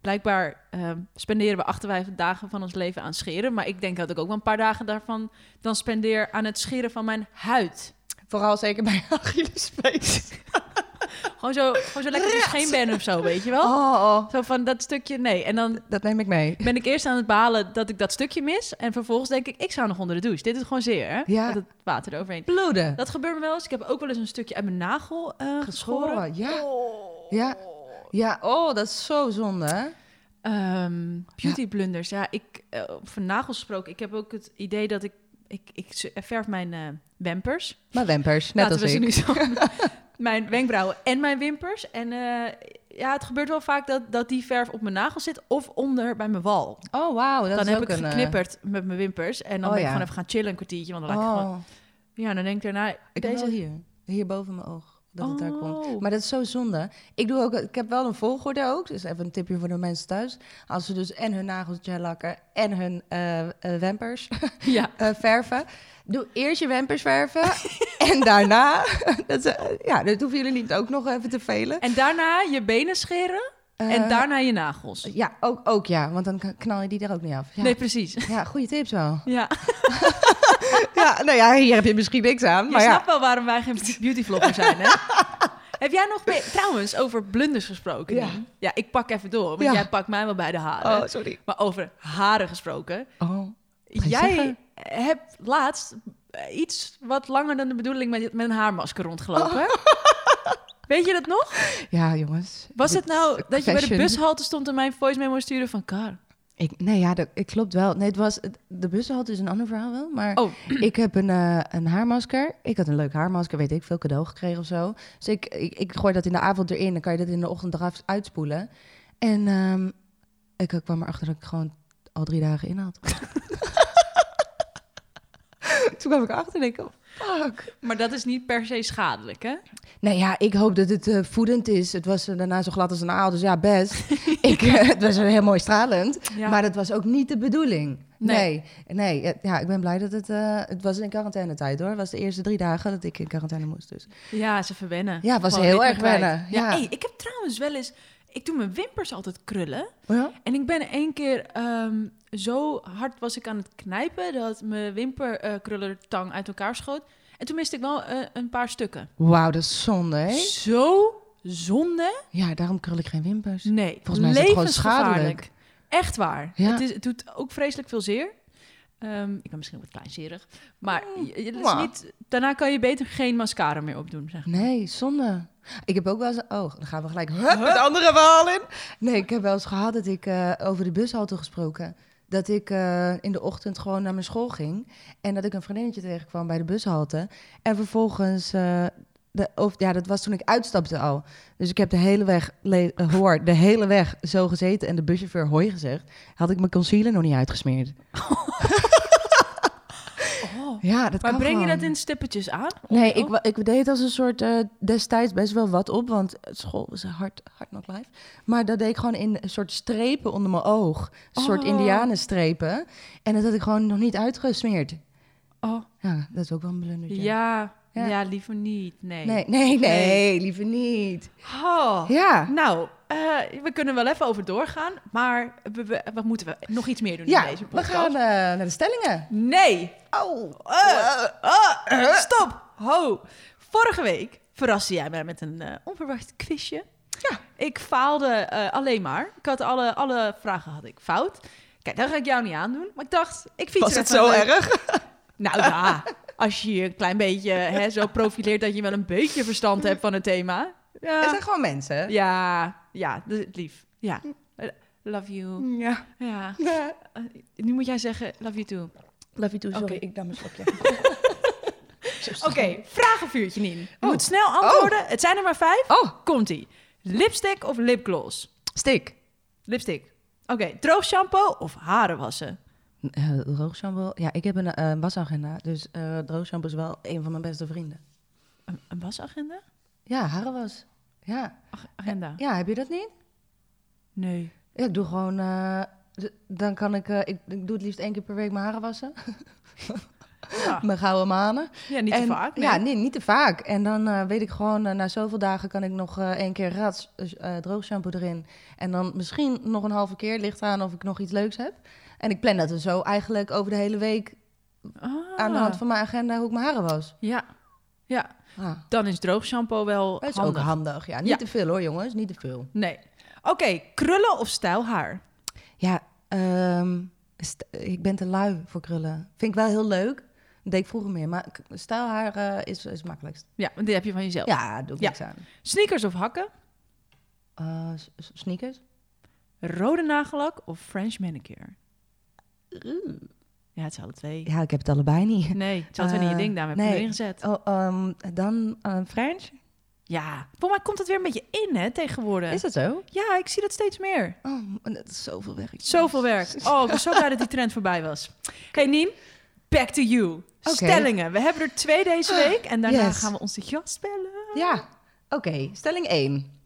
Speaker 1: blijkbaar eh, spenderen we 58 dagen van ons leven aan scheren. Maar ik denk dat ik ook wel een paar dagen daarvan dan spendeer aan het scheren van mijn huid.
Speaker 4: Vooral zeker bij Achillespees.
Speaker 1: Gewoon zo, gewoon zo lekker scheen ben of zo, weet je wel?
Speaker 4: Oh, oh,
Speaker 1: Zo van dat stukje, nee. En dan
Speaker 4: dat neem ik mee.
Speaker 1: ben ik eerst aan het balen dat ik dat stukje mis. En vervolgens denk ik, ik zou nog onder de douche. Dit is gewoon zeer, hè?
Speaker 4: Ja.
Speaker 1: Met het water eroverheen.
Speaker 4: Bloeden.
Speaker 1: Dat gebeurt me wel eens. Ik heb ook wel eens een stukje uit mijn nagel eh geschoren.
Speaker 4: Ja.
Speaker 1: Oh.
Speaker 4: Ja. Ja, oh, dat is zo zonde. hè?
Speaker 1: Ehm, beauty blunders. Ja, ik, eh, van nagels gesproken, ik heb ook het idee dat ik... Ik, ik verf mijn eh wimpers.
Speaker 4: Maar wimpers, net
Speaker 1: Laten
Speaker 4: als
Speaker 1: we
Speaker 4: ik.
Speaker 1: ze nu zo. Mijn wenkbrauwen en mijn wimpers. En eh, ja, het gebeurt wel vaak dat, dat die verf op mijn nagel zit of onder bij mijn wal.
Speaker 4: Oh, wauw.
Speaker 1: Dan
Speaker 4: is
Speaker 1: heb ik
Speaker 4: een, eh,
Speaker 1: geknipperd met mijn wimpers. En dan
Speaker 4: Oh,
Speaker 1: ben ik
Speaker 4: ja.
Speaker 1: gewoon even gaan chillen een kwartiertje. Want dan ik
Speaker 4: Oh,
Speaker 1: gewoon... Ja, dan denk ik daarna...
Speaker 4: ik
Speaker 1: deze...
Speaker 4: hier. Hier boven mijn oog. dat het daar komt.
Speaker 1: Oh.
Speaker 4: Maar dat is zo zonde. Ik, doe ook, ik heb wel een volgorde ook. Dus even een tipje voor de mensen thuis. Als ze dus en hun nagels gel lakken en hun eh eh, wimpers
Speaker 1: Ja.
Speaker 4: verven. Doe eerst je wimpers verven en daarna... dat, eh, ja, dat hoeven jullie niet ook nog even te velen.
Speaker 1: En daarna je benen scheren en
Speaker 4: Eh,
Speaker 1: daarna je nagels.
Speaker 4: Ja, ook, ook ja, want dan knal je die er ook niet af. Ja,
Speaker 1: Nee, precies.
Speaker 4: ja goede tips wel.
Speaker 1: Ja,
Speaker 4: Ja, nou ja, hier heb je misschien niks aan.
Speaker 1: je
Speaker 4: Maar ja,
Speaker 1: snapt wel waarom wij geen beautyvlogger zijn, hè? Heb jij nog meer, trouwens, over blunders gesproken?
Speaker 4: Ja.
Speaker 1: Ja, ik pak even door, want
Speaker 4: Ja.
Speaker 1: jij pakt mij wel bij de haren.
Speaker 4: Oh, sorry.
Speaker 1: Maar over haren gesproken.
Speaker 4: Oh,
Speaker 1: Jij
Speaker 4: zeggen?
Speaker 1: hebt laatst iets wat langer dan de bedoeling met, met een haarmasker rondgelopen.
Speaker 4: Oh.
Speaker 1: Weet je dat nog?
Speaker 4: ja jongens.
Speaker 1: Was het nou dat je bij de bushalte stond en mijn voice memo stuurde van... Kar,
Speaker 4: Ik, nee, ja, dat ik klopt wel. Nee, het was, de bushalte is een ander verhaal wel. Maar
Speaker 1: Oh.
Speaker 4: ik heb een, eh, een haarmasker. Ik had een leuk haarmasker, weet ik veel, cadeau gekregen of zo. Dus ik, ik, ik gooi dat in de avond erin. Dan kan je dat in de ochtend eraf uitspoelen. En ehm, ik eh, kwam erachter dat ik gewoon al drie dagen in had. Toen kwam ik erachter en denk ik, oh, fuck.
Speaker 1: maar dat is niet per se schadelijk, hè?
Speaker 4: Nee, ja, ik hoop dat het eh, voedend is. Het was eh, daarna zo glad als een aal, dus ja, best. ik, eh, het was heel mooi stralend,
Speaker 1: Ja.
Speaker 4: maar dat was ook niet de bedoeling.
Speaker 1: Nee.
Speaker 4: Nee, nee, ja, ik ben blij dat het... het was in quarantainetijd hoor. Het was de eerste drie dagen dat ik in quarantaine moest. Dus.
Speaker 1: Ja, ze verwennen.
Speaker 4: Ja, het was
Speaker 1: Gewoon
Speaker 4: heel erg wennen,
Speaker 1: Ja,
Speaker 4: ja.
Speaker 1: hey, ik heb trouwens wel eens... Ik doe mijn wimpers altijd krullen.
Speaker 4: Oh ja?
Speaker 1: En ik ben één keer ehm, zo hard was ik aan het knijpen... dat mijn wimperkrullertang uit elkaar schoot. En toen miste ik wel eh, een paar stukken.
Speaker 4: Wauw, dat is zonde, hè?
Speaker 1: Zo zonde?
Speaker 4: Ja, daarom krul ik geen wimpers.
Speaker 1: Nee,
Speaker 4: Volgens mij is het gewoon schadelijk.
Speaker 1: Echt waar.
Speaker 4: Ja.
Speaker 1: Het, is, het doet ook vreselijk veel zeer. Ehm, ik ben misschien wat kleinzerig. Maar je- je- het is niet, daarna kan je beter geen mascara meer opdoen. Zeg. maar.
Speaker 4: Nee, zonde. Ik heb ook wel eens... Oh, dan gaan we gelijk hup, het andere verhaal in. Nee, ik heb wel eens gehad dat ik eh, over de bushalte gesproken... dat ik eh, in de ochtend gewoon naar mijn school ging... en dat ik een vriendinnetje tegenkwam bij de bushalte... en vervolgens... eh, de, of, ja, dat was toen ik uitstapte al. Dus ik heb de hele weg, le- hoor, de hele weg zo gezeten... en de buschauffeur hoi gezegd... had ik mijn concealer nog niet uitgesmeerd.
Speaker 1: Oh.
Speaker 4: Ja, dat
Speaker 1: Maar
Speaker 4: kan
Speaker 1: breng je dat in stippetjes aan?
Speaker 4: Nee, ik, ik deed als een soort eh, destijds best wel wat op, want school was hard, hard nog live. Maar dat deed ik gewoon in een soort strepen onder mijn oog. Een soort
Speaker 1: Oh.
Speaker 4: indianenstrepen. En dat had ik gewoon nog niet uitgesmeerd.
Speaker 1: Oh,
Speaker 4: Ja, dat is ook wel een blundertje.
Speaker 1: ja. Ja.
Speaker 4: Ja.
Speaker 1: liever niet. Nee.
Speaker 4: Nee, nee, nee, liever niet.
Speaker 1: Oh.
Speaker 4: Ja.
Speaker 1: Nou, eh, we kunnen wel even over doorgaan. Maar we, we- wat moeten we nog iets meer doen
Speaker 4: Ja,
Speaker 1: in deze
Speaker 4: we
Speaker 1: podcast?
Speaker 4: gaan eh, naar de stellingen.
Speaker 1: Nee.
Speaker 4: Oh.
Speaker 1: Eh, ah, stop. Ho. Vorige week verraste jij mij met een onverwacht quizje.
Speaker 4: Ja.
Speaker 1: Ik faalde alleen maar. Ik had alle, alle vragen had ik fout. Kijk, dat ga ik jou niet aandoen. Maar ik dacht, ik fiets
Speaker 4: Was het zo
Speaker 1: leuk-
Speaker 4: erg?
Speaker 1: Nou ja, als je je een klein beetje hè, zo profileert dat je wel een beetje verstand hebt van het thema.
Speaker 4: Het
Speaker 1: Ja,
Speaker 4: zijn gewoon mensen.
Speaker 1: ja, ja lief. Ja, love you.
Speaker 4: Ja.
Speaker 1: Ja, Eh, nu moet jij zeggen love you too.
Speaker 4: Love you too, sorry.
Speaker 1: Oké.
Speaker 4: Ik nam een slokje.
Speaker 1: Oké, vragenvuurtje, Nien. Je
Speaker 4: Oh.
Speaker 1: moet snel antwoorden. Het zijn er maar vijf.
Speaker 4: Oh,
Speaker 1: Komt-ie. Lipstick of lipgloss?
Speaker 4: stick.
Speaker 1: Lipstick. Oké, droog shampoo of haren wassen?
Speaker 4: Uh, droogshampoo. Ja, ik heb een eh, wasagenda. Dus uh, droogshampoo is wel een van mijn beste vrienden.
Speaker 1: Een, een wasagenda?
Speaker 4: Ja, harenwas. Ja.
Speaker 1: Ag- agenda?
Speaker 4: ja, heb je dat niet?
Speaker 1: Nee.
Speaker 4: Ja, ik doe gewoon... eh, dan kan ik, eh, ik... Ik doe het liefst één keer per week mijn haren wassen.
Speaker 1: Ja,
Speaker 4: mijn gouden manen.
Speaker 1: ja niet te
Speaker 4: En-
Speaker 1: vaak. nee.
Speaker 4: Ja, nee, niet te vaak. En dan eh, weet ik gewoon, eh, na zoveel dagen kan ik nog eh, één keer rats eh droogshampoo erin. En dan misschien nog een halve keer. Ligt aan of ik nog iets leuks heb. En ik plan dat er zo eigenlijk over de hele week
Speaker 1: Ah.
Speaker 4: aan de hand van mijn agenda hoe ik mijn haren was.
Speaker 1: Ja. Ja,
Speaker 4: Ah,
Speaker 1: dan is droog shampoo wel
Speaker 4: dat is
Speaker 1: handig.
Speaker 4: ook handig. Ja, niet
Speaker 1: Ja.
Speaker 4: te veel hoor jongens, niet te veel.
Speaker 1: Nee. Oké, krullen of stijlhaar?
Speaker 4: Ja, ehm, ik ben te lui voor krullen. Vind ik wel heel leuk. Dat deed ik vroeger meer. Maar k- stijlhaar eh, is, is het makkelijkst.
Speaker 1: Ja, want die heb je van jezelf.
Speaker 4: Ja, doe ik
Speaker 1: Ja.
Speaker 4: niks aan.
Speaker 1: Sneakers of hakken?
Speaker 4: Eh, sneakers?
Speaker 1: Rode nagellak of French manicure? Ja, het zijn alle twee.
Speaker 4: Ja, ik heb het allebei niet.
Speaker 1: Nee, het is twee niet je
Speaker 4: Eh,
Speaker 1: ding. Daarom heb je
Speaker 4: nee.
Speaker 1: erin gezet.
Speaker 4: Oh, ehm, dan eh, French?
Speaker 1: Ja, voor mij komt het weer een beetje in, hè, tegenwoordig.
Speaker 4: Is dat zo?
Speaker 1: Ja, ik zie dat steeds meer.
Speaker 4: Oh, dat is zoveel werk.
Speaker 1: Zoveel werk. Oh, ik ben zo blij dat die trend voorbij was. Oké, Nien, back to you. Stellingen. We hebben er twee deze week en daarna
Speaker 4: Yes.
Speaker 1: gaan we onze gast bellen.
Speaker 4: Ja, Oké, stelling 1.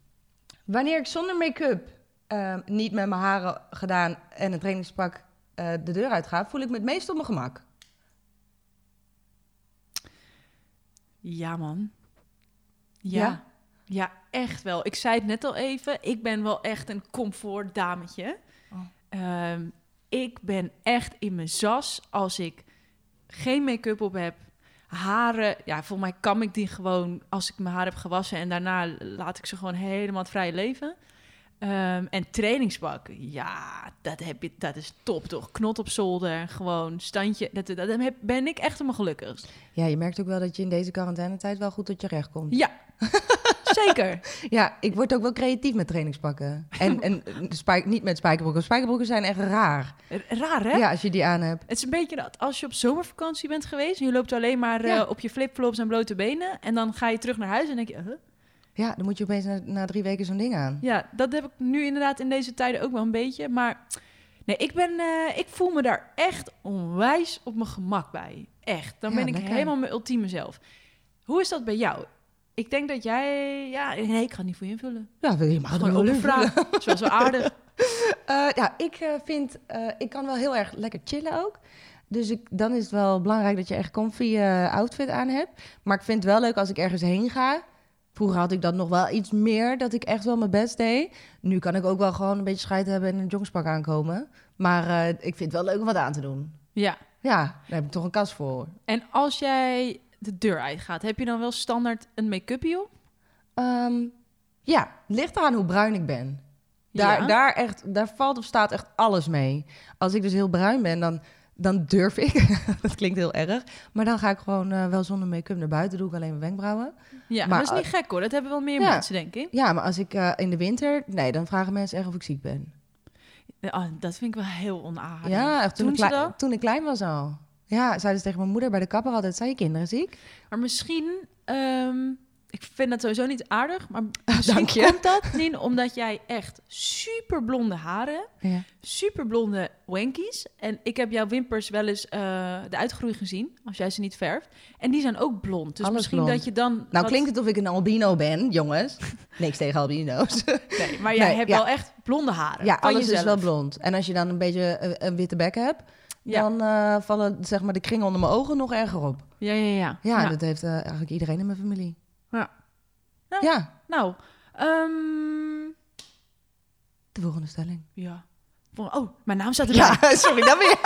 Speaker 4: Wanneer ik zonder make-up ehm, niet met mijn haren gedaan en een trainingspak eh, de deur uit ga, voel ik me het meest op mijn gemak.
Speaker 1: Ja, man. Ja.
Speaker 4: Ja?
Speaker 1: ja. echt wel. Ik zei het net al even. Ik ben wel echt een comfort dametje.
Speaker 4: Oh.
Speaker 1: Ehm, ik ben echt in mijn zas als ik geen make-up op heb. Haren, ja, volgens mij kam ik die gewoon als ik mijn haar heb gewassen en daarna laat ik ze gewoon helemaal het vrije leven. Ehm, en trainingspak, ja, dat, heb je, dat is top toch? Knot op zolder, gewoon standje. Dat, dat, dat heb- ben ik echt helemaal gelukkig.
Speaker 4: Ja, je merkt ook wel dat je in deze quarantainetijd wel goed tot je recht komt.
Speaker 1: Ja, zeker.
Speaker 4: Ja, ik word ook wel creatief met trainingspakken. En, en spijk, niet met spijkerbroeken. Spijkerbroeken zijn echt raar.
Speaker 1: Raar, hè?
Speaker 4: Ja, als je die aan hebt.
Speaker 1: Het is een beetje dat als je op zomervakantie bent geweest... en je loopt alleen maar
Speaker 4: Ja.
Speaker 1: eh, op je flipflops en blote benen... en dan ga je terug naar huis en denk je... huh?
Speaker 4: Ja, dan moet je opeens na, na drie weken zo'n ding aan.
Speaker 1: Ja, dat heb ik nu inderdaad in deze tijden ook wel een beetje. Maar nee, ik, ben, eh, ik voel me daar echt onwijs op mijn gemak bij. Echt. Dan
Speaker 4: Ja,
Speaker 1: ben ik
Speaker 4: lekker.
Speaker 1: helemaal mijn ultieme zelf. Hoe is dat bij jou? Ik denk dat jij... Ja, nee, ik ga het niet voor je invullen.
Speaker 4: Ja, je mag
Speaker 1: Gewoon open vraag. Zoals wel aardig.
Speaker 4: Eh, ja, ik eh, vind, ik kan wel heel erg lekker chillen ook. Dus ik, dan is het wel belangrijk dat je echt comfy outfit aan hebt. Maar ik vind het wel leuk als ik ergens heen ga. Vroeger had ik dat nog wel iets meer, dat ik echt wel mijn best deed. Nu kan ik ook wel gewoon een beetje scheid hebben en een jongspak aankomen. Maar eh, ik vind het wel leuk om wat aan te doen.
Speaker 1: Ja.
Speaker 4: Ja, daar heb ik toch een kast voor.
Speaker 1: En als jij de deur uitgaat, heb je dan wel standaard een make-upje op?
Speaker 4: Ehm, ja, het ligt eraan hoe bruin ik ben. Daar,
Speaker 1: Ja.
Speaker 4: daar, echt, daar valt of staat echt alles mee. Als ik dus heel bruin ben, dan, dan durf ik. dat klinkt heel erg. Maar dan ga ik gewoon eh, wel zonder make-up naar buiten. Doe ik alleen mijn wenkbrauwen.
Speaker 1: Ja,
Speaker 4: Maar,
Speaker 1: dat is niet gek hoor. Dat hebben wel meer
Speaker 4: ja.
Speaker 1: mensen, denk ik.
Speaker 4: Ja, maar als ik eh, in de winter... Nee, dan vragen mensen echt of ik ziek ben.
Speaker 1: Ah, dat vind ik wel heel onaardig.
Speaker 4: ja, echt toen,
Speaker 1: Doen
Speaker 4: ik
Speaker 1: ze
Speaker 4: klein,
Speaker 1: dat?
Speaker 4: toen ik klein was al. Ja, zeiden ze tegen mijn moeder bij de kapper altijd... Zijn je kinderen ziek?
Speaker 1: Maar misschien, ehm, ik vind dat sowieso niet aardig, maar misschien
Speaker 4: Dank je.
Speaker 1: komt dat niet omdat jij echt super blonde haren hebt,
Speaker 4: Ja.
Speaker 1: super blonde wankies. En ik heb jouw wimpers wel eens eh, de uitgroei gezien, als jij ze niet verft. En die zijn ook blond. Dus
Speaker 4: Alles
Speaker 1: misschien
Speaker 4: blond.
Speaker 1: dat je dan...
Speaker 4: Nou
Speaker 1: wat-
Speaker 4: klinkt het of ik een albino ben, jongens. Niks tegen albino's.
Speaker 1: Nee, maar jij
Speaker 4: Nee,
Speaker 1: hebt
Speaker 4: ja.
Speaker 1: wel echt blonde haren.
Speaker 4: Ja, alles is wel blond. En als je dan een beetje een, een witte bek hebt,
Speaker 1: Ja.
Speaker 4: dan eh, vallen zeg maar, de kringen onder mijn ogen nog erger op.
Speaker 1: Ja, ja, ja.
Speaker 4: Ja, dat heeft eh, eigenlijk iedereen in mijn familie.
Speaker 1: Ja. Nou, ehm,
Speaker 4: de volgende stelling.
Speaker 1: ja. Oh, mijn naam staat erbij.
Speaker 4: Ja, sorry, dan weer.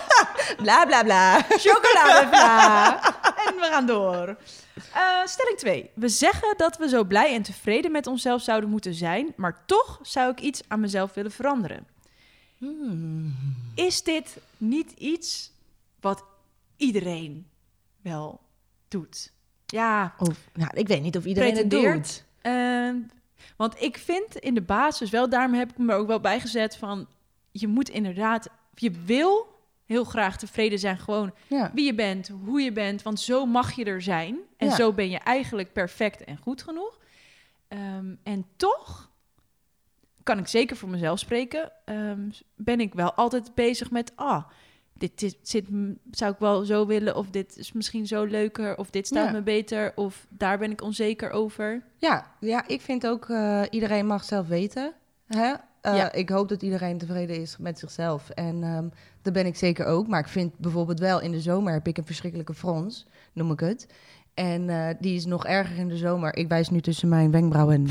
Speaker 4: bla bla bla.
Speaker 1: Chocoladevla. en we gaan door. Eh, stelling 2. We zeggen dat we zo blij en tevreden met onszelf zouden moeten zijn, maar toch zou ik iets aan mezelf willen veranderen.
Speaker 4: Hmm.
Speaker 1: Is dit niet iets wat iedereen wel doet? Ja,
Speaker 4: Of, nou, ik weet niet of iedereen het doet.
Speaker 1: Ehm, want ik vind in de basis wel, daarom heb ik me ook wel bijgezet van, je moet inderdaad, je wil heel graag tevreden zijn gewoon
Speaker 4: Ja.
Speaker 1: wie je bent, hoe je bent, want zo mag je er zijn. En
Speaker 4: Ja.
Speaker 1: zo ben je eigenlijk perfect en goed genoeg. Ehm, en toch kan ik zeker voor mezelf spreken, ehm, ben ik wel altijd bezig met, ah, dit, dit zit, zou ik wel zo willen, of dit is misschien zo leuker, of dit staat
Speaker 4: Ja.
Speaker 1: me beter, of daar ben ik onzeker over.
Speaker 4: Ja, ja, ik vind ook uh, iedereen mag zelf weten. Hè? Uh,
Speaker 1: Ja.
Speaker 4: Ik hoop dat iedereen tevreden is met zichzelf. En um, dat ben ik zeker ook. Maar ik vind bijvoorbeeld wel in de zomer heb ik een verschrikkelijke frons, noem ik het. En uh, die is nog erger in de zomer. Ik wijs nu tussen mijn wenkbrauwen.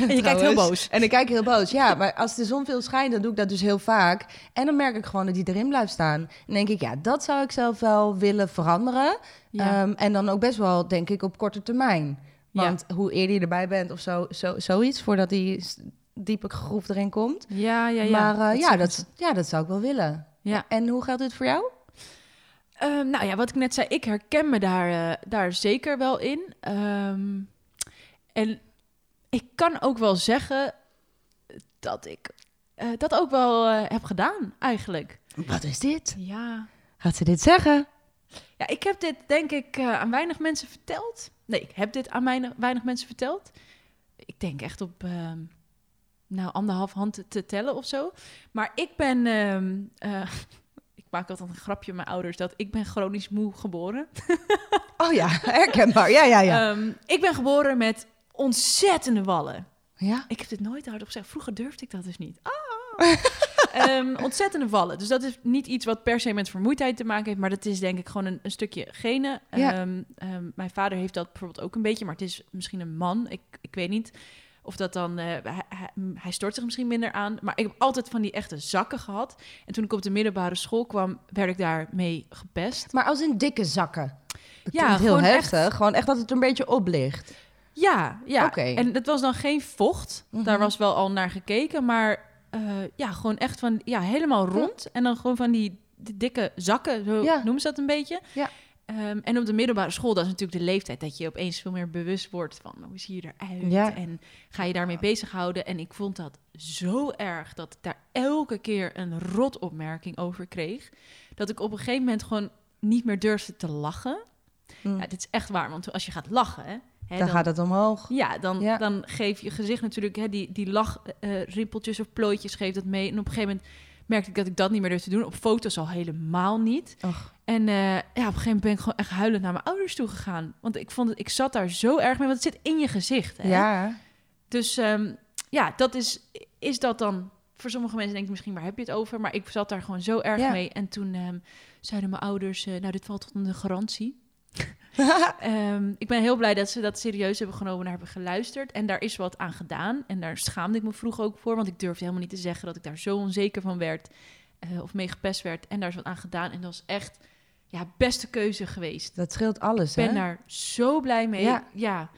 Speaker 1: En je kijkt heel boos.
Speaker 4: En ik kijk heel boos, ja. Maar als de zon veel schijnt, dan doe ik dat dus heel vaak. En dan merk ik gewoon dat die erin blijft staan. En denk ik, ja, dat zou ik zelf wel willen veranderen.
Speaker 1: Ja.
Speaker 4: Um, en dan ook best wel, denk ik, op korte termijn. Want ja. hoe eerder je erbij bent of zo, zo, zoiets, voordat die diepe groef erin komt.
Speaker 1: Ja, ja, ja.
Speaker 4: Maar uh, ja, dat, ja, dat zou ik wel willen.
Speaker 1: Ja.
Speaker 4: En hoe geldt dit voor jou?
Speaker 1: Uh, nou ja, wat ik net zei, ik herken me daar, uh, daar zeker wel in. Um, en ik kan ook wel zeggen dat ik uh, dat ook wel heb gedaan, eigenlijk.
Speaker 4: Wat is dit?
Speaker 1: Ja.
Speaker 4: Gaat ze dit zeggen?
Speaker 1: Ja, ik heb dit denk ik aan weinig mensen verteld. Nee, ik heb dit aan weinig, weinig mensen verteld. Ik denk echt op uh, nou, anderhalf hand te, te, tellen of zo. Maar ik ben... Ik maak altijd een grapje met mijn ouders dat ik ben chronisch moe geboren.
Speaker 4: oh ja, herkenbaar. Ja, ja, ja.
Speaker 1: Um, ik ben geboren met ontzettende wallen.
Speaker 4: Ja?
Speaker 1: Ik heb dit nooit hardop gezegd. Vroeger durfde ik dat dus niet. Ah. Ehm, ontzettende vallen. Dus dat is niet iets wat per se met vermoeidheid te maken heeft, maar dat is denk ik gewoon een, een stukje genen.
Speaker 4: Ja.
Speaker 1: Ehm, ehm, mijn vader heeft dat bijvoorbeeld ook een beetje, maar het is misschien een man. Ik, ik weet niet of dat dan... eh, hij, hij, stort zich misschien minder aan. Maar ik heb altijd van die echte zakken gehad. En toen ik op de middelbare school kwam, werd ik daarmee gepest.
Speaker 4: Maar als in dikke zakken. Dat
Speaker 1: Ja,
Speaker 4: heel
Speaker 1: gewoon
Speaker 4: heftig. Gewoon echt dat het een beetje op ligt.
Speaker 1: Ja, ja.
Speaker 4: Oké.
Speaker 1: En het was dan geen vocht.
Speaker 4: Mhm.
Speaker 1: Daar was wel al naar gekeken. Maar eh, ja, gewoon echt van, ja, helemaal rond. En dan gewoon van die, die dikke zakken, zo
Speaker 4: Ja.
Speaker 1: noemen ze dat een beetje.
Speaker 4: Ja.
Speaker 1: Ehm, en op de middelbare school, dat is natuurlijk de leeftijd dat je opeens veel meer bewust wordt van hoe zie je eruit
Speaker 4: Ja.
Speaker 1: en ga je daarmee bezighouden. En ik vond dat zo erg dat ik daar elke keer een rotopmerking over kreeg, dat ik op een gegeven moment gewoon niet meer durfde te lachen.
Speaker 4: Mm.
Speaker 1: Ja, dit is echt waar, want als je gaat lachen, hè,
Speaker 4: dan, gaat het omhoog.
Speaker 1: ja, dan,
Speaker 4: Ja.
Speaker 1: dan geeft je gezicht natuurlijk hè, die, die lachrimpeltjes of plooitjes geeft dat mee. En op een gegeven moment merkte ik dat ik dat niet meer durfde doen. Op foto's al helemaal niet.
Speaker 4: Och.
Speaker 1: En eh, ja, op een gegeven moment ben ik gewoon echt huilend naar mijn ouders toe gegaan. Want ik vond het, ik zat daar zo erg mee, want het zit in je gezicht. Hè?
Speaker 4: Ja.
Speaker 1: Dus ehm, ja, dat is, is dat dan. Voor sommige mensen denk ik misschien, waar heb je het over? Maar ik zat daar gewoon zo erg
Speaker 4: Ja.
Speaker 1: mee. En toen ehm, zeiden mijn ouders, eh, nou, dit valt onder de garantie. Ehm, ik ben heel blij dat ze dat serieus hebben genomen en hebben geluisterd. En daar is wat aan gedaan. En daar schaamde ik me vroeger ook voor. Want ik durfde helemaal niet te zeggen dat ik daar zo onzeker van werd. eh, of mee gepest werd. En daar is wat aan gedaan. En dat was echt, ja, beste keuze geweest.
Speaker 4: Dat scheelt alles,
Speaker 1: Ik ben
Speaker 4: hè?
Speaker 1: daar zo blij mee.
Speaker 4: Ja.
Speaker 1: Ja.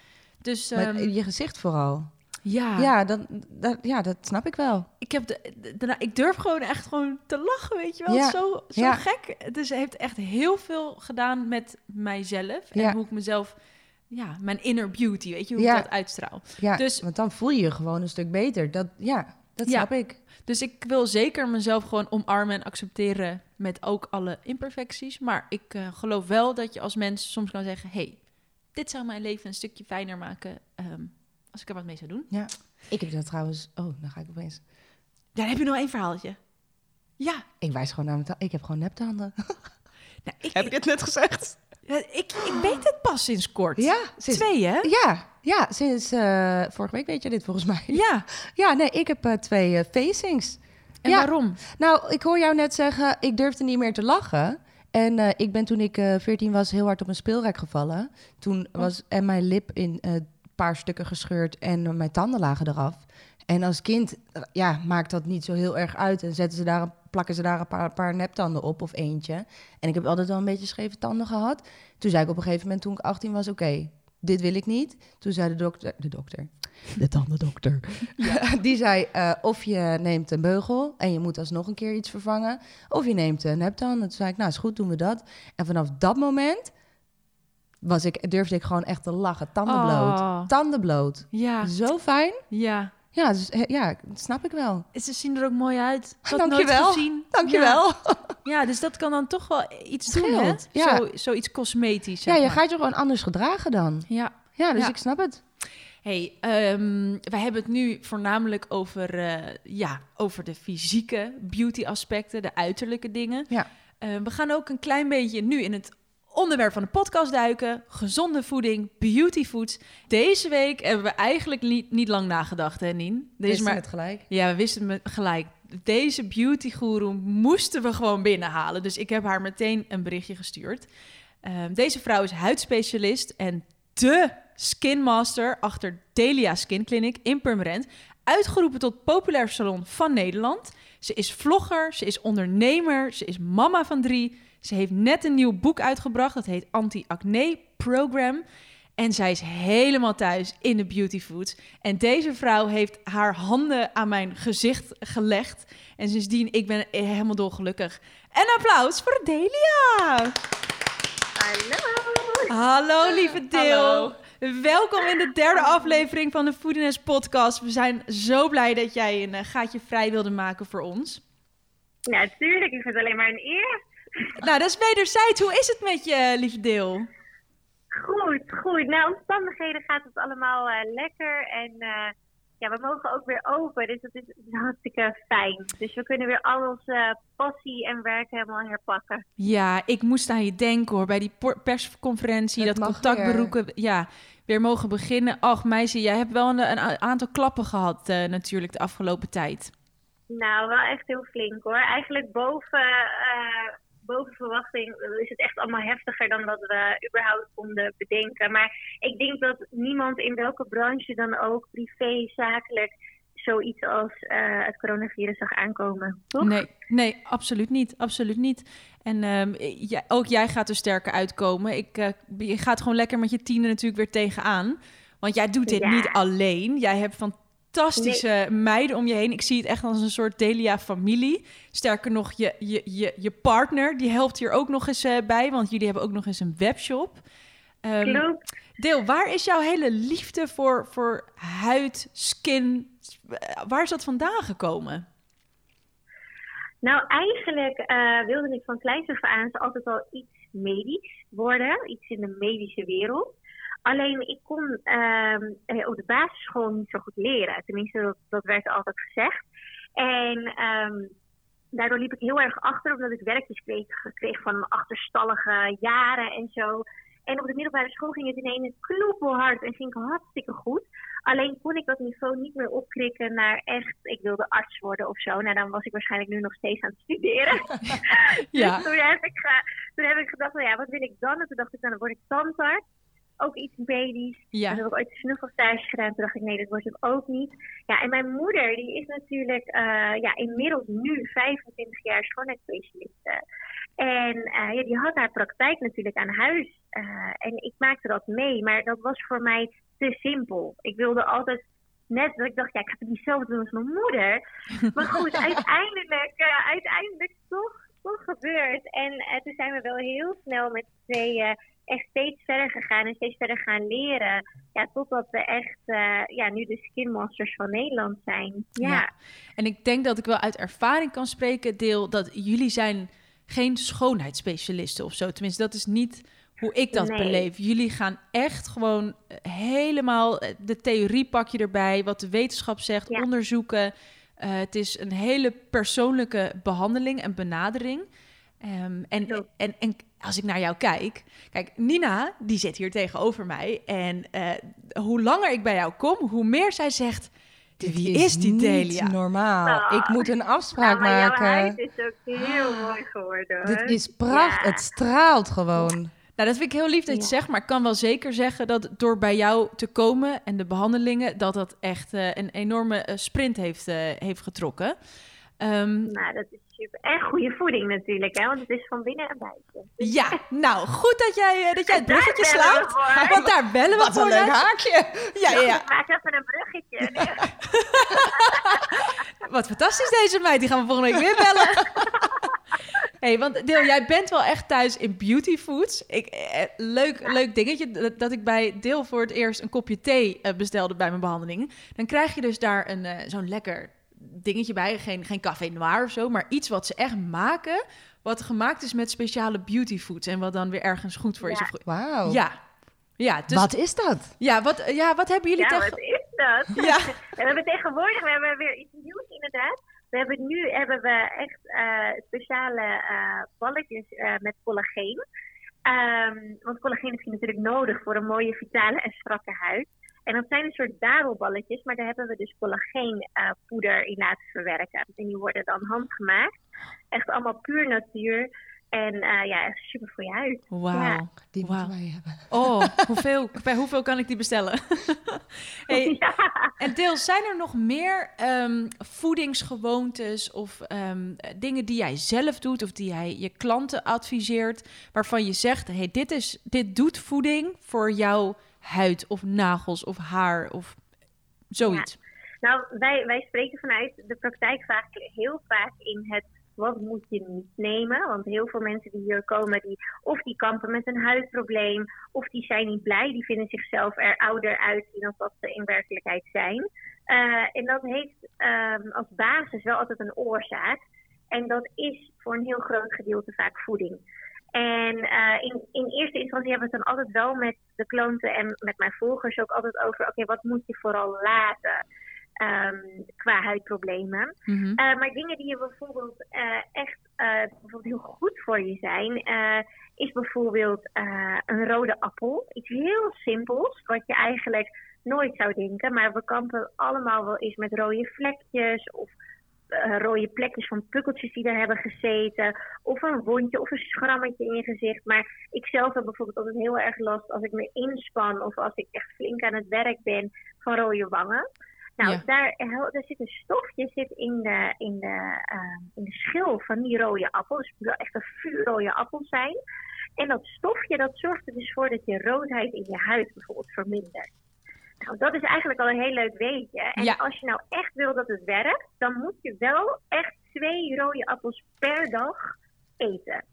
Speaker 1: Dus ehm,
Speaker 4: je gezicht vooral.
Speaker 1: Ja,
Speaker 4: Ja, dat, dat, ja, dat snap ik wel.
Speaker 1: ik, heb de, ik durf gewoon echt gewoon te lachen, weet je wel.
Speaker 4: Ja.
Speaker 1: Zo, zo
Speaker 4: Ja.
Speaker 1: gek. Dus het heeft echt heel veel gedaan met mijzelf. En
Speaker 4: Ja.
Speaker 1: hoe ik mezelf, ja, mijn inner beauty, weet je, hoe ik dat uitstraal.
Speaker 4: Ja,
Speaker 1: Dus-
Speaker 4: want dan voel je je gewoon een stuk beter. Dat, ja, dat snap ik.
Speaker 1: Dus ik wil zeker mezelf gewoon omarmen en accepteren met ook alle imperfecties. Maar ik eh, geloof wel dat je als mens soms kan zeggen... hey, dit zou mijn leven een stukje fijner maken ehm, als ik er wat mee zou doen.
Speaker 4: Ja. Ik heb dat trouwens... Oh, dan ga ik opeens...
Speaker 1: Ja, dan heb je nog één verhaaltje. Ja,
Speaker 4: Ik wijs gewoon naar mijn tanden. Ik heb gewoon neptanden.
Speaker 1: nou, ik,
Speaker 4: Heb ik dit net gezegd?
Speaker 1: Ja, ik, ik weet het pas sinds kort.
Speaker 4: Ja, sinds,
Speaker 1: Twee, hè?
Speaker 4: ja, ja, sinds eh, vorige week weet je dit volgens mij.
Speaker 1: Ja.
Speaker 4: Ja, nee, ik heb eh, twee eh, facings.
Speaker 1: En
Speaker 4: Ja.
Speaker 1: waarom?
Speaker 4: Nou, ik hoor jou net zeggen, ik durfde niet meer te lachen. En eh, ik ben toen ik eh 14 was heel hard op een speelrijk gevallen. Toen was en mijn lip in eh, paar stukken gescheurd en mijn tanden lagen eraf. En als kind ja, maakt dat niet zo heel erg uit. En zetten ze daar, een- plakken ze daar een paar, paar neptanden op of eentje. En ik heb altijd wel een beetje scheve tanden gehad. Toen zei ik op een gegeven moment toen ik 18 was, oké, dit wil ik niet. Toen zei de dokter, de dokter, de tandendokter, die zei eh, of je neemt een beugel en je moet alsnog een keer iets vervangen, of je neemt een neptand. En toen zei ik, nou is goed, doen we dat. En vanaf dat moment was ik, durfde ik gewoon echt te lachen, tanden bloot.
Speaker 1: Oh.
Speaker 4: Tanden bloot.
Speaker 1: Ja,
Speaker 4: Zo fijn.
Speaker 1: ja.
Speaker 4: Ja, dus, ja, snap ik wel.
Speaker 1: Ze zien er ook mooi uit. Ik
Speaker 4: Dankjewel.
Speaker 1: nooit gezien.
Speaker 4: Dankjewel.
Speaker 1: Ja. ja, dus dat kan dan toch wel iets doen, hè?
Speaker 4: Ja.
Speaker 1: Zo, zoiets cosmetisch,
Speaker 4: Ja, je
Speaker 1: maar.
Speaker 4: gaat je gewoon anders gedragen dan.
Speaker 1: Ja.
Speaker 4: Ja, dus
Speaker 1: Ja.
Speaker 4: ik snap het.
Speaker 1: Hey, ehm, wij hebben het nu voornamelijk over, eh, ja, over de fysieke beauty aspecten, de uiterlijke dingen.
Speaker 4: Ja.
Speaker 1: Eh, we gaan ook een klein beetje nu in het onderwerp van de podcast duiken. Gezonde voeding, beauty foods. Deze week hebben we eigenlijk niet, niet lang nagedacht, hè Nien? Er is
Speaker 4: Wist
Speaker 1: maar,
Speaker 4: het gelijk.
Speaker 1: ja, we wisten het gelijk. Deze beauty guru moesten we gewoon binnenhalen. Dus ik heb haar meteen een berichtje gestuurd. Ehm, deze vrouw is huidspecialist en de skinmaster achter Delia Skin Clinic in Purmerend. Uitgeroepen tot populair salon van Nederland. Ze is vlogger, ze is ondernemer, ze is mama van drie. Ze heeft net een nieuw boek uitgebracht, dat heet Anti-Acne Program. En zij is helemaal thuis in de beauty foods. En deze vrouw heeft haar handen aan mijn gezicht gelegd. En sindsdien, ik ben helemaal dolgelukkig. En applaus voor Delia!
Speaker 2: Hallo.
Speaker 1: Hallo lieve Deel.
Speaker 2: Hallo.
Speaker 1: Welkom in de derde aflevering van de Foodiness podcast. We zijn zo blij dat jij een eh, gaatje vrij wilde maken voor ons.
Speaker 2: Ja, tuurlijk. Ik vind het alleen maar een eer.
Speaker 1: Nou, dat is wederzijds. Hoe is het met je, lieve Deel?
Speaker 2: Goed, goed. Nou, omstandigheden gaat het allemaal eh, lekker. En eh, ja, we mogen ook weer open. Dus dat is, hartstikke fijn. Dus we kunnen weer al onze passie en werk helemaal herpakken.
Speaker 1: Ja, ik moest aan je denken hoor, bij die persconferentie,
Speaker 4: Het
Speaker 1: dat
Speaker 4: mag
Speaker 1: contact
Speaker 4: weer.
Speaker 1: beroeken. Ja, weer mogen beginnen. Ach, meisje, jij hebt wel een, een aantal klappen gehad uh, natuurlijk de afgelopen tijd.
Speaker 2: Nou, wel echt heel flink hoor. Eigenlijk boven, uh, boven verwachting is het echt allemaal heftiger dan dat we überhaupt konden bedenken. Maar ik denk dat niemand in welke branche dan ook, privé, zakelijk, zoiets als uh, het coronavirus zag aankomen. Toch?
Speaker 1: Nee, nee, absoluut niet. Absoluut niet. En um, ja, ook jij gaat er sterker uitkomen. Ik, uh, je gaat gewoon lekker met je tienen natuurlijk weer tegenaan. Want jij doet dit ja. niet alleen. Jij hebt fantastische nee. meiden om je heen. Ik zie het echt als een soort Delia-familie. Sterker nog, je, je, je, je partner die helpt hier ook nog eens uh, bij. Want jullie hebben ook nog eens een webshop.
Speaker 2: Um.
Speaker 1: Deel, waar is jouw hele liefde voor, voor huid, skin? Waar is dat vandaan gekomen?
Speaker 2: Nou, eigenlijk uh, wilde ik van kleins af aan altijd al iets medisch worden. Iets in de medische wereld. Alleen ik kon uh, op de basisschool niet zo goed leren. Tenminste, dat, dat werd altijd gezegd. En um, daardoor liep ik heel erg achter, omdat ik werkjes kreeg, kreeg van achterstallige jaren en zo. En op de middelbare school ging het ineens knoepelhard en ging hartstikke goed. Alleen kon ik dat niveau niet meer opkrikken naar echt, ik wilde arts worden of zo. Nou, dan was ik waarschijnlijk nu nog steeds aan het studeren.
Speaker 1: ja.
Speaker 2: dus toen heb, ik, toen heb ik gedacht, nou ja, wat wil ik dan? En toen dacht ik, nou, dan word ik tandarts. Ook iets medisch.
Speaker 1: Ja.
Speaker 2: Toen heb ik ooit een snuffelstage gedaan. Toen dacht ik, nee, dat wordt het ook niet. Ja, en mijn moeder, die is natuurlijk uh, ja, inmiddels nu 25 jaar schoonheidsspecialiste. En uh, ja, die had haar praktijk natuurlijk aan huis. Uh, en ik maakte dat mee, maar dat was voor mij te simpel. Ik wilde altijd net dat ik dacht, ja, ik ga het niet zelf doen als mijn moeder. Maar goed, uiteindelijk, uh, uiteindelijk toch, toch gebeurd. En toen zijn we wel heel snel met tweeën echt steeds verder gegaan en steeds verder gaan leren. Ja, totdat we echt ja, nu de Skin Masters van Nederland zijn. Ja. ja.
Speaker 1: En ik denk dat ik wel uit ervaring kan spreken, deel dat jullie zijn geen schoonheidsspecialisten of zo. Tenminste, dat is niet hoe ik dat
Speaker 2: nee.
Speaker 1: beleef. Jullie gaan echt gewoon helemaal de theorie pak je erbij, wat de wetenschap zegt,
Speaker 2: ja.
Speaker 1: onderzoeken. Uh, het is een hele persoonlijke behandeling en benadering. Um, en, en, en als ik naar jou kijk, kijk, Nina, die zit hier tegenover mij. En uh, hoe langer ik bij jou kom, hoe meer zij zegt. Wie is, is die Delia?
Speaker 4: normaal. Oh. Ik moet een afspraak
Speaker 2: nou, maar
Speaker 4: maken.
Speaker 2: Jouw huid is ook heel mooi geworden.
Speaker 4: Dit is prachtig.
Speaker 2: Ja.
Speaker 4: Het straalt gewoon.
Speaker 1: Nou, dat vind ik heel lief dat je
Speaker 2: Ja.
Speaker 1: zegt, maar ik kan wel zeker zeggen dat door bij jou te komen en de behandelingen, dat dat echt uh, een enorme uh, sprint heeft, uh, heeft getrokken. Um,
Speaker 2: nou, dat is super. En goede voeding natuurlijk, hè? want het is van binnen en buiten.
Speaker 1: Ja, nou, goed dat jij, eh, dat jij het bruggetje slaat. Want daar bellen we
Speaker 4: Wat
Speaker 1: voor.
Speaker 4: een leuk haakje.
Speaker 1: Ja, ja,
Speaker 2: maak even een bruggetje.
Speaker 1: Wat fantastisch deze meid. Die gaan we volgende week weer bellen. hey, want Deel, jij bent wel echt thuis in beauty foods. Ik, eh, leuk, leuk dingetje dat, dat ik bij Deel voor het eerst een kopje thee eh, bestelde bij mijn behandeling. Dan krijg je dus daar een eh, zo'n lekker dingetje bij. Geen, geen café noir of zo, maar iets wat ze echt maken. Wat gemaakt is met speciale beauty foods. En wat dan weer ergens goed voor is.
Speaker 2: Ja.
Speaker 1: Of goed-
Speaker 4: Wauw.
Speaker 1: ja. Ja, dus,
Speaker 4: Wat is dat?
Speaker 1: ja, wat, ja, wat hebben jullie
Speaker 2: ja,
Speaker 1: tegen...
Speaker 2: wat is dat?
Speaker 1: Ja.
Speaker 2: we hebben tegenwoordig we hebben weer iets nieuws inderdaad. We hebben nu hebben we echt uh, speciale uh, balletjes uh, met collageen. Um, want collageen is natuurlijk nodig voor een mooie, vitale en strakke huid. En dat zijn een soort dadelballetjes, maar daar hebben we dus collageenpoeder in laten verwerken. En die worden dan handgemaakt. Echt allemaal puur natuur. En uh, ja, echt super voor je huid.
Speaker 1: Wauw.
Speaker 2: Ja.
Speaker 4: Die
Speaker 1: Wauw.
Speaker 4: moeten wij hebben.
Speaker 1: Oh, hoeveel, bij hoeveel kan ik die bestellen? hey,
Speaker 2: Ja.
Speaker 1: en Deel, zijn er nog meer ehm, voedingsgewoontes of ehm, dingen die jij zelf doet of die jij je klanten adviseert, waarvan je zegt, hey, dit, is, dit doet voeding voor jouw huid of nagels of haar of zoiets?
Speaker 2: Nou, wij, wij spreken vanuit de praktijk vaak heel vaak in het wat moet je niet nemen. Want heel veel mensen die hier komen, die, of die kampen met een huidprobleem, of die zijn niet blij, die vinden zichzelf er ouder uitzien dan dat ze in werkelijkheid zijn. Uh, en dat heeft um, als basis wel altijd een oorzaak. En dat is voor een heel groot gedeelte vaak voeding. En uh, in, in eerste instantie hebben we het dan altijd wel met de klanten en met mijn volgers ook altijd over: oké, okay, wat moet je vooral laten? Um, qua huidproblemen.
Speaker 1: Mhm.
Speaker 2: Uh, maar dingen die je bijvoorbeeld uh, echt bijvoorbeeld heel goed voor je zijn, eh, is bijvoorbeeld eh, een rode appel. Iets heel simpels, wat je eigenlijk nooit zou denken. Maar we kampen allemaal wel eens met rode vlekjes of uh, rode plekjes van pukkeltjes die er hebben gezeten. Of een wondje of een schrammetje in je gezicht. Maar ik zelf heb bijvoorbeeld altijd heel erg last als ik me inspan of als ik echt flink aan het werk ben van rode wangen. Nou, daar, daar zit een stofje zit in, de, in, de, uh, in de schil van die rode appel. Dus het moet wel echt een vuurrode appel zijn. En dat stofje dat zorgt er dus voor dat je roodheid in je huid bijvoorbeeld vermindert. Nou, dat is eigenlijk al een heel leuk weetje. En als je nou echt wil dat het werkt, dan moet je wel echt twee rode appels per dag eten.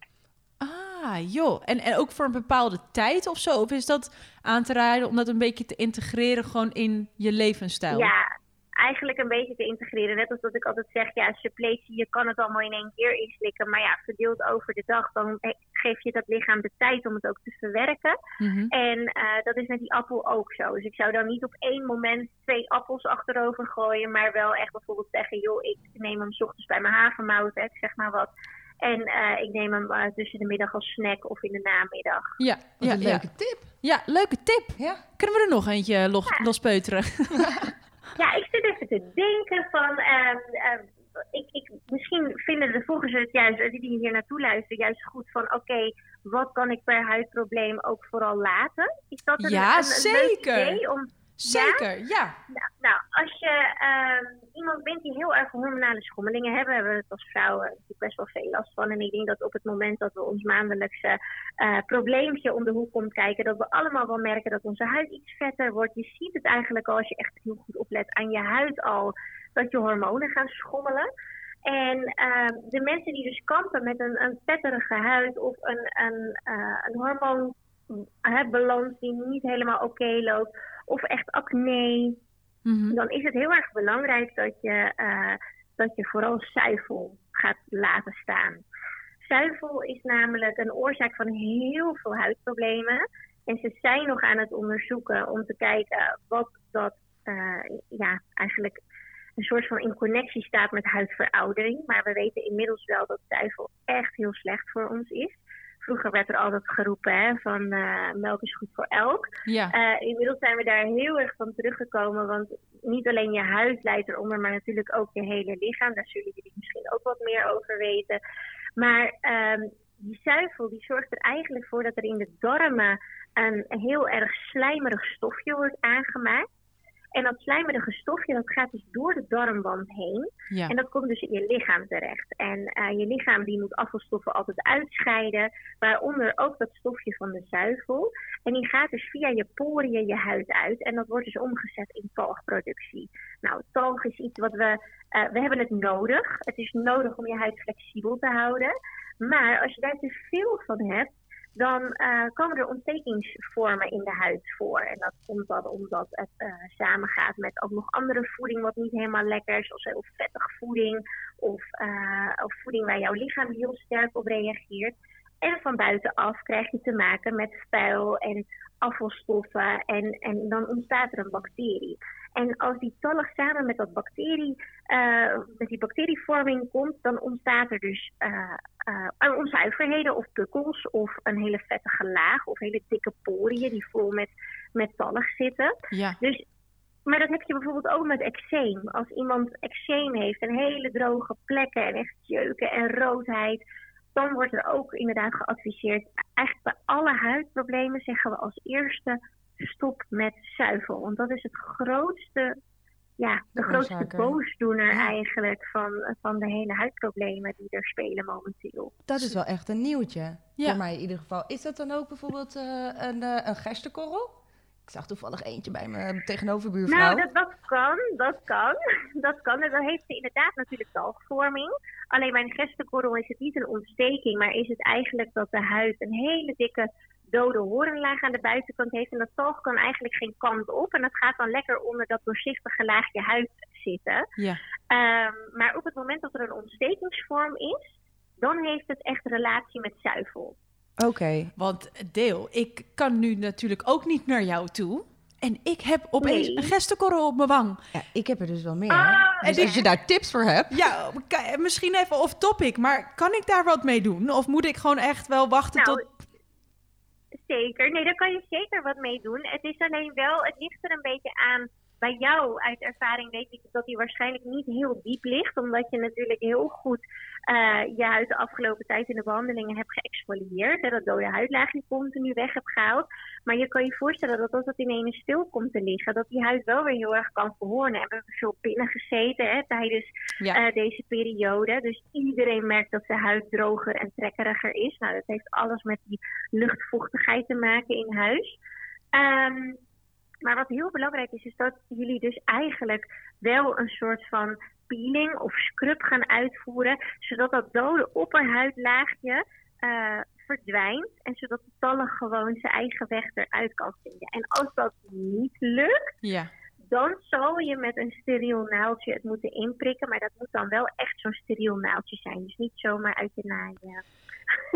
Speaker 1: Ah, joh. En, en ook voor een bepaalde tijd of zo? Of is dat aan te raden om dat een beetje te integreren gewoon in je levensstijl?
Speaker 2: Ja, eigenlijk een beetje te integreren. Net als dat ik altijd zeg, ja, suppletie, je kan het allemaal in één keer inslikken. Maar ja, verdeeld over de dag, dan geef je dat lichaam de tijd om het ook te verwerken. Mhm. En uh, dat is met die appel ook zo. Dus ik zou dan niet op één moment twee appels achterover gooien, maar wel echt bijvoorbeeld zeggen, joh, ik neem hem s ochtends bij mijn havermout, hè, zeg maar wat. En uh, ik neem hem uh, tussen de middag als snack of in de namiddag.
Speaker 1: Ja, ja
Speaker 4: een leuke tip.
Speaker 1: Ja, leuke tip. Ja. Kunnen we er nog eentje los, ja. lospeuteren?
Speaker 2: Ja, ik zit even te denken van. Uh, uh, ik, ik, misschien vinden de volgers het juist, die hier naartoe luisteren, juist goed van: oké, wat kan ik per huidprobleem ook vooral laten? Is dat een,
Speaker 1: ja,
Speaker 2: een,
Speaker 1: zeker.
Speaker 2: leuk idee om
Speaker 1: Zeker, ja.
Speaker 2: Nou, nou als je uh, iemand bent die heel erg hormonale schommelingen hebben, hebben we het als vrouwen natuurlijk best wel veel last van. En ik denk dat op het moment dat we ons maandelijkse uh, probleempje om de hoek komt kijken, dat we allemaal wel merken dat onze huid iets vetter wordt. Je ziet het eigenlijk al als je echt heel goed oplet aan je huid al, dat je hormonen gaan schommelen. En uh, de mensen die dus kampen met een, een vetterige huid of een, een, uh, een hormoonbalans die niet helemaal oké loopt of echt acne, mm-hmm. dan is het heel erg belangrijk dat je, uh, dat je vooral zuivel gaat laten staan. Zuivel is namelijk een oorzaak van heel veel huidproblemen. En ze zijn nog aan het onderzoeken om te kijken wat dat uh, ja, eigenlijk een soort van in connectie staat met huidveroudering. Maar we weten inmiddels wel dat zuivel echt heel slecht voor ons is. Vroeger werd er altijd geroepen hè, van uh, melk is goed voor elk.
Speaker 1: Ja.
Speaker 2: Uh, inmiddels zijn we daar heel erg van teruggekomen. Want niet alleen je huid leidt eronder, maar natuurlijk ook je hele lichaam. Daar zullen jullie misschien ook wat meer over weten. Maar um, die zuivel die zorgt er eigenlijk voor dat er in de darmen een heel erg slijmerig stofje wordt aangemaakt. En dat slijmerige stofje dat gaat dus door de darmwand heen.
Speaker 1: Ja.
Speaker 2: En dat komt dus in je lichaam terecht. En uh, je lichaam die moet afvalstoffen altijd uitscheiden. Waaronder ook dat stofje van de zuivel. En die gaat dus via je poriën je huid uit. En dat wordt dus omgezet in talgproductie. Nou, talg is iets wat we... Uh, we hebben het nodig. Het is nodig om je huid flexibel te houden. Maar als je daar te veel van hebt dan uh, komen er ontstekingsvormen in de huid voor. En dat komt dan omdat het uh, samengaat met ook nog andere voeding wat niet helemaal lekker is, zoals heel vettige voeding of, uh, of voeding waar jouw lichaam heel sterk op reageert. En van buitenaf krijg je te maken met vuil en afvalstoffen en, en dan ontstaat er een bacterie. En als die tallig samen met dat bacterie, uh, met die bacterievorming komt, dan ontstaat er dus uh, uh, onzuiverheden of pukkels of een hele vettige laag of hele dikke poriën die vol met, met tallig zitten.
Speaker 1: Ja.
Speaker 2: Dus, maar dat heb je bijvoorbeeld ook met eczeem. Als iemand eczeem heeft en hele droge plekken en echt jeuken en roodheid, dan wordt er ook inderdaad geadviseerd. Eigenlijk bij alle huidproblemen zeggen we als eerste stop met zuivel. Want dat is het grootste, ja, de grootste boosdoener ja. eigenlijk van, van de hele huidproblemen die er spelen momenteel.
Speaker 4: Dat is wel echt een nieuwtje. Ja. Voor mij in ieder geval. Is dat dan ook bijvoorbeeld uh, een, uh, een gerstekorrel? Ik zag toevallig eentje bij mijn tegenoverbuurvrouw.
Speaker 2: Nou, dat, dat kan, dat kan. Dat kan. En dan heeft ze inderdaad natuurlijk talgvorming. Alleen bij een gerstekorrel is het niet een ontsteking, maar is het eigenlijk dat de huid een hele dikke dode horenlaag aan de buitenkant heeft. En dat talg kan eigenlijk geen kant op. En dat gaat dan lekker onder dat doorzichtige laagje huid zitten.
Speaker 1: Ja.
Speaker 2: Um, maar op het moment dat er een ontstekingsvorm is, dan heeft het echt relatie met zuivel.
Speaker 1: Oké. Okay. Want Deel, ik kan nu natuurlijk ook niet naar jou toe. En ik heb opeens nee. een gestenkorrel op mijn wang.
Speaker 4: Ja, ik heb er dus wel meer.
Speaker 2: Ah,
Speaker 4: Dus als je daar tips voor hebt.
Speaker 1: Ja, misschien even off topic, maar kan ik daar wat mee doen? Of moet ik gewoon echt wel wachten
Speaker 2: Nou,
Speaker 1: tot...
Speaker 2: Zeker. Nee, daar kan je zeker wat mee doen. Het is alleen wel, het ligt er een beetje aan. Bij jou, uit ervaring, weet ik dat die waarschijnlijk niet heel diep ligt. Omdat je natuurlijk heel goed eh, je huid de afgelopen tijd in de behandelingen hebt geëxfolieerd. Hè, dat dode huidlaagje continu weg hebt gehaald. Maar je kan je voorstellen dat als dat ineens stil komt te liggen, dat die huid wel weer heel erg kan verhoornen. En we hebben veel binnen gezeten hè, tijdens
Speaker 1: Ja.
Speaker 2: eh, deze periode. Dus iedereen merkt dat de huid droger en trekkeriger is. Nou, dat heeft alles met die luchtvochtigheid te maken in huis. Ehm, maar wat heel belangrijk is, is dat jullie dus eigenlijk wel een soort van peeling of scrub gaan uitvoeren, zodat dat dode opperhuidlaagje eh, verdwijnt en zodat de tallen gewoon zijn eigen weg eruit kan vinden. En als dat niet lukt,
Speaker 1: Ja.
Speaker 2: dan zal je met een steriel naaldje het moeten inprikken. Maar dat moet dan wel echt zo'n steriel naaldje zijn. Dus niet zomaar uit je naaien.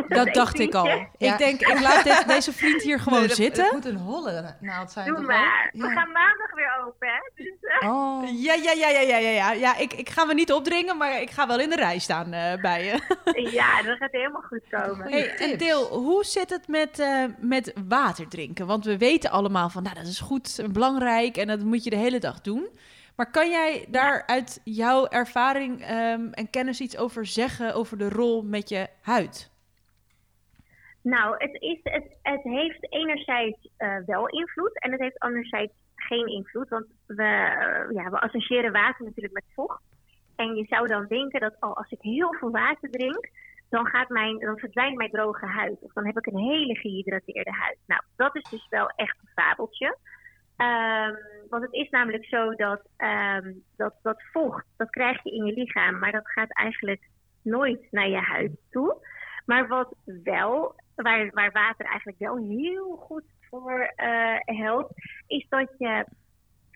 Speaker 1: Dat dacht ik al.
Speaker 4: Ja.
Speaker 1: Ik denk, ik laat dit- deze vriend hier gewoon
Speaker 4: Nee, dat-
Speaker 1: zitten.
Speaker 4: Het moet een holle naald zijn.
Speaker 2: Doe
Speaker 4: toch
Speaker 2: maar. We gaan maandag weer open, hè? Dus, eh,
Speaker 4: Oh.
Speaker 1: Ja, ja, ja, ja, ja, ja. ja. ja ik, ik ga me niet opdringen, maar ik ga wel in de rij staan eh, bij je.
Speaker 2: ja, dat gaat helemaal goed komen.
Speaker 1: Hey, en. Deel, hoe zit het met, eh, met water drinken? Want we weten allemaal van, nou, dat is goed en belangrijk en dat moet je de hele dag doen. Maar kan jij daar uit jouw ervaring ehm, en kennis iets over zeggen over de rol met je huid?
Speaker 2: Nou, het, is, het, het heeft enerzijds eh, wel invloed en het heeft anderzijds geen invloed. Want we, eh, ja, we associëren water natuurlijk met vocht. En je zou dan denken dat oh, als ik heel veel water drink, dan, gaat mijn, dan verdwijnt mijn droge huid. Of dan heb ik een hele gehydrateerde huid. Nou, dat is dus wel echt een fabeltje. Ehm, want het is namelijk zo dat, ehm, dat dat vocht, dat krijg je in je lichaam, maar dat gaat eigenlijk nooit naar je huid toe. Maar wat wel, waar, waar water eigenlijk wel heel goed voor eh, helpt, is dat je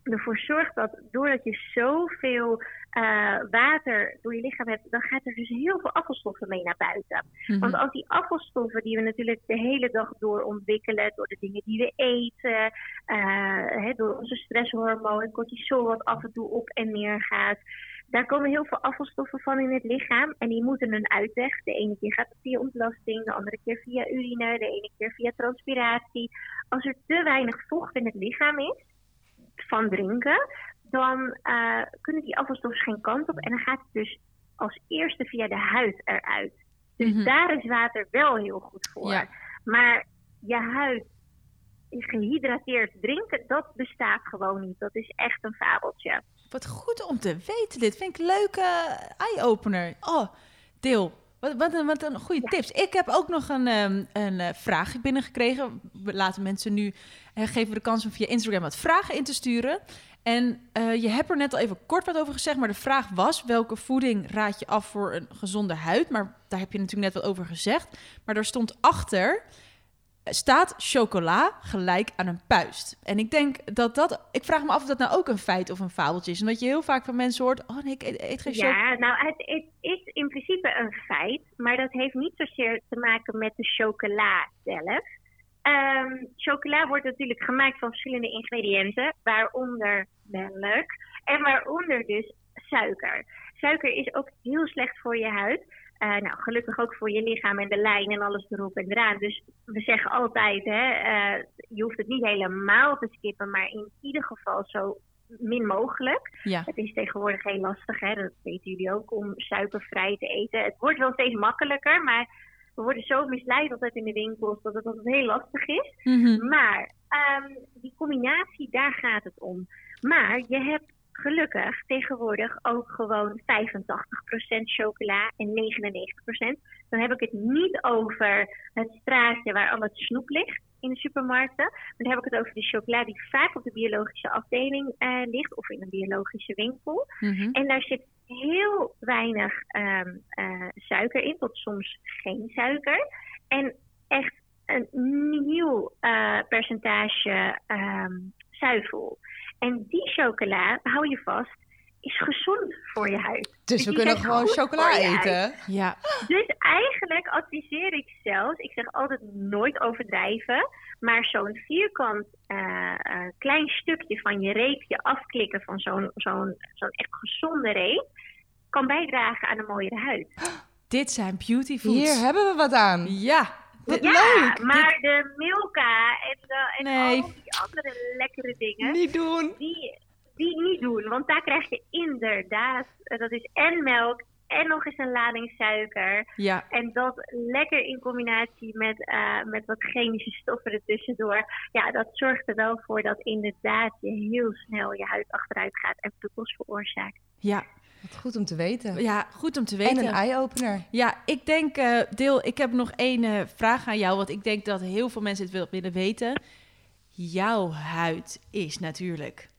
Speaker 2: ervoor zorgt dat doordat je zoveel eh, water door je lichaam hebt, dan gaat er dus heel veel afvalstoffen mee naar buiten.
Speaker 1: Mhm.
Speaker 2: Want als die afvalstoffen die we natuurlijk de hele dag door ontwikkelen, door de dingen die we eten, eh, door onze stresshormoon, cortisol wat af en toe op en neer gaat, daar komen heel veel afvalstoffen van in het lichaam en die moeten een uitweg. De ene keer gaat het via ontlasting, de andere keer via urine, de ene keer via transpiratie. Als er te weinig vocht in het lichaam is van drinken, dan eh, kunnen die afvalstoffen geen kant op en dan gaat het dus als eerste via de huid eruit. Dus
Speaker 1: Mhm.
Speaker 2: daar is water wel heel goed voor.
Speaker 1: Ja.
Speaker 2: Maar je huid gehydrateerd drinken, dat bestaat gewoon niet. Dat is echt een fabeltje.
Speaker 1: Wat goed om te weten dit. Vind ik een leuke eye-opener. Oh, Deel. Wat, wat, een, wat een goede tips. Ik heb ook nog een, ehm, een eh, vraag binnengekregen. We laten mensen nu geven we de kans om via Instagram wat vragen in te sturen. En eh, je hebt er net al even kort wat over gezegd, maar de vraag was: welke voeding raad je af voor een gezonde huid? Maar daar heb je natuurlijk net wat over gezegd. Maar daar stond achter: staat chocola gelijk aan een puist? En ik denk dat dat. Ik vraag me af of dat nou ook een feit of een fabeltje is. Omdat je heel vaak van mensen hoort: oh nee, ik eet, eet geen chocola.
Speaker 2: Ja, nou, het, het is in principe een feit, maar dat heeft niet zozeer te maken met de chocola zelf. Ehm, chocola wordt natuurlijk gemaakt van verschillende ingrediënten, waaronder melk en waaronder dus suiker. Suiker is ook heel slecht voor je huid. Eh, nou, gelukkig ook voor je lichaam en de lijn en alles erop en eraan. Dus we zeggen altijd, hè, eh, je hoeft het niet helemaal te skippen, maar in ieder geval zo min mogelijk.
Speaker 1: Ja.
Speaker 2: Het is tegenwoordig heel lastig, hè? dat weten jullie ook, om suikervrij te eten. Het wordt wel steeds makkelijker, maar we worden zo misleid altijd in de winkels dat het altijd heel lastig is.
Speaker 1: Mhm.
Speaker 2: Maar ehm, die combinatie, daar gaat het om. Maar je hebt gelukkig tegenwoordig ook gewoon 85% chocola en 99%. Dan heb ik het niet over het straatje waar al het snoep ligt in de supermarkten. Maar dan heb ik het over de chocola die vaak op de biologische afdeling eh, ligt of in een biologische winkel.
Speaker 1: Mhm.
Speaker 2: En daar zit heel weinig ehm, eh, suiker in, tot soms geen suiker. En echt een nieuw eh, percentage ehm zuivel. En die chocola, hou je vast, is gezond voor je huid.
Speaker 4: Dus we kunnen gewoon chocola eten.
Speaker 1: Ja,
Speaker 2: Dus eigenlijk adviseer ik zelfs, ik zeg altijd nooit overdrijven, maar zo'n vierkant eh, eh, klein stukje van je reepje afklikken van zo'n zo'n zo'n echt gezonde reep, kan bijdragen aan een mooiere huid.
Speaker 1: dit zijn beauty foods.
Speaker 4: Hier hebben we wat aan.
Speaker 1: Ja,
Speaker 4: Wat
Speaker 2: Ja, maar de Milka en, de, en
Speaker 1: Nee.
Speaker 2: al die andere lekkere dingen,
Speaker 4: Niet doen.
Speaker 2: die, die niet doen. Want daar krijg je inderdaad, eh, dat is en melk en nog eens een lading suiker.
Speaker 1: ja,
Speaker 2: En dat lekker in combinatie met, eh, met wat chemische stoffen ertussendoor. Ja, dat zorgt er wel voor dat inderdaad je heel snel je huid achteruit gaat en prikkels veroorzaakt.
Speaker 1: ja,
Speaker 4: Wat goed om te weten.
Speaker 1: ja, goed om te
Speaker 4: En
Speaker 1: weten.
Speaker 4: een eye-opener.
Speaker 1: Ja, ik denk, eh, Deel, ik heb nog één eh, vraag aan jou, want ik denk dat heel veel mensen het wil- willen weten. Jouw huid is natuurlijk.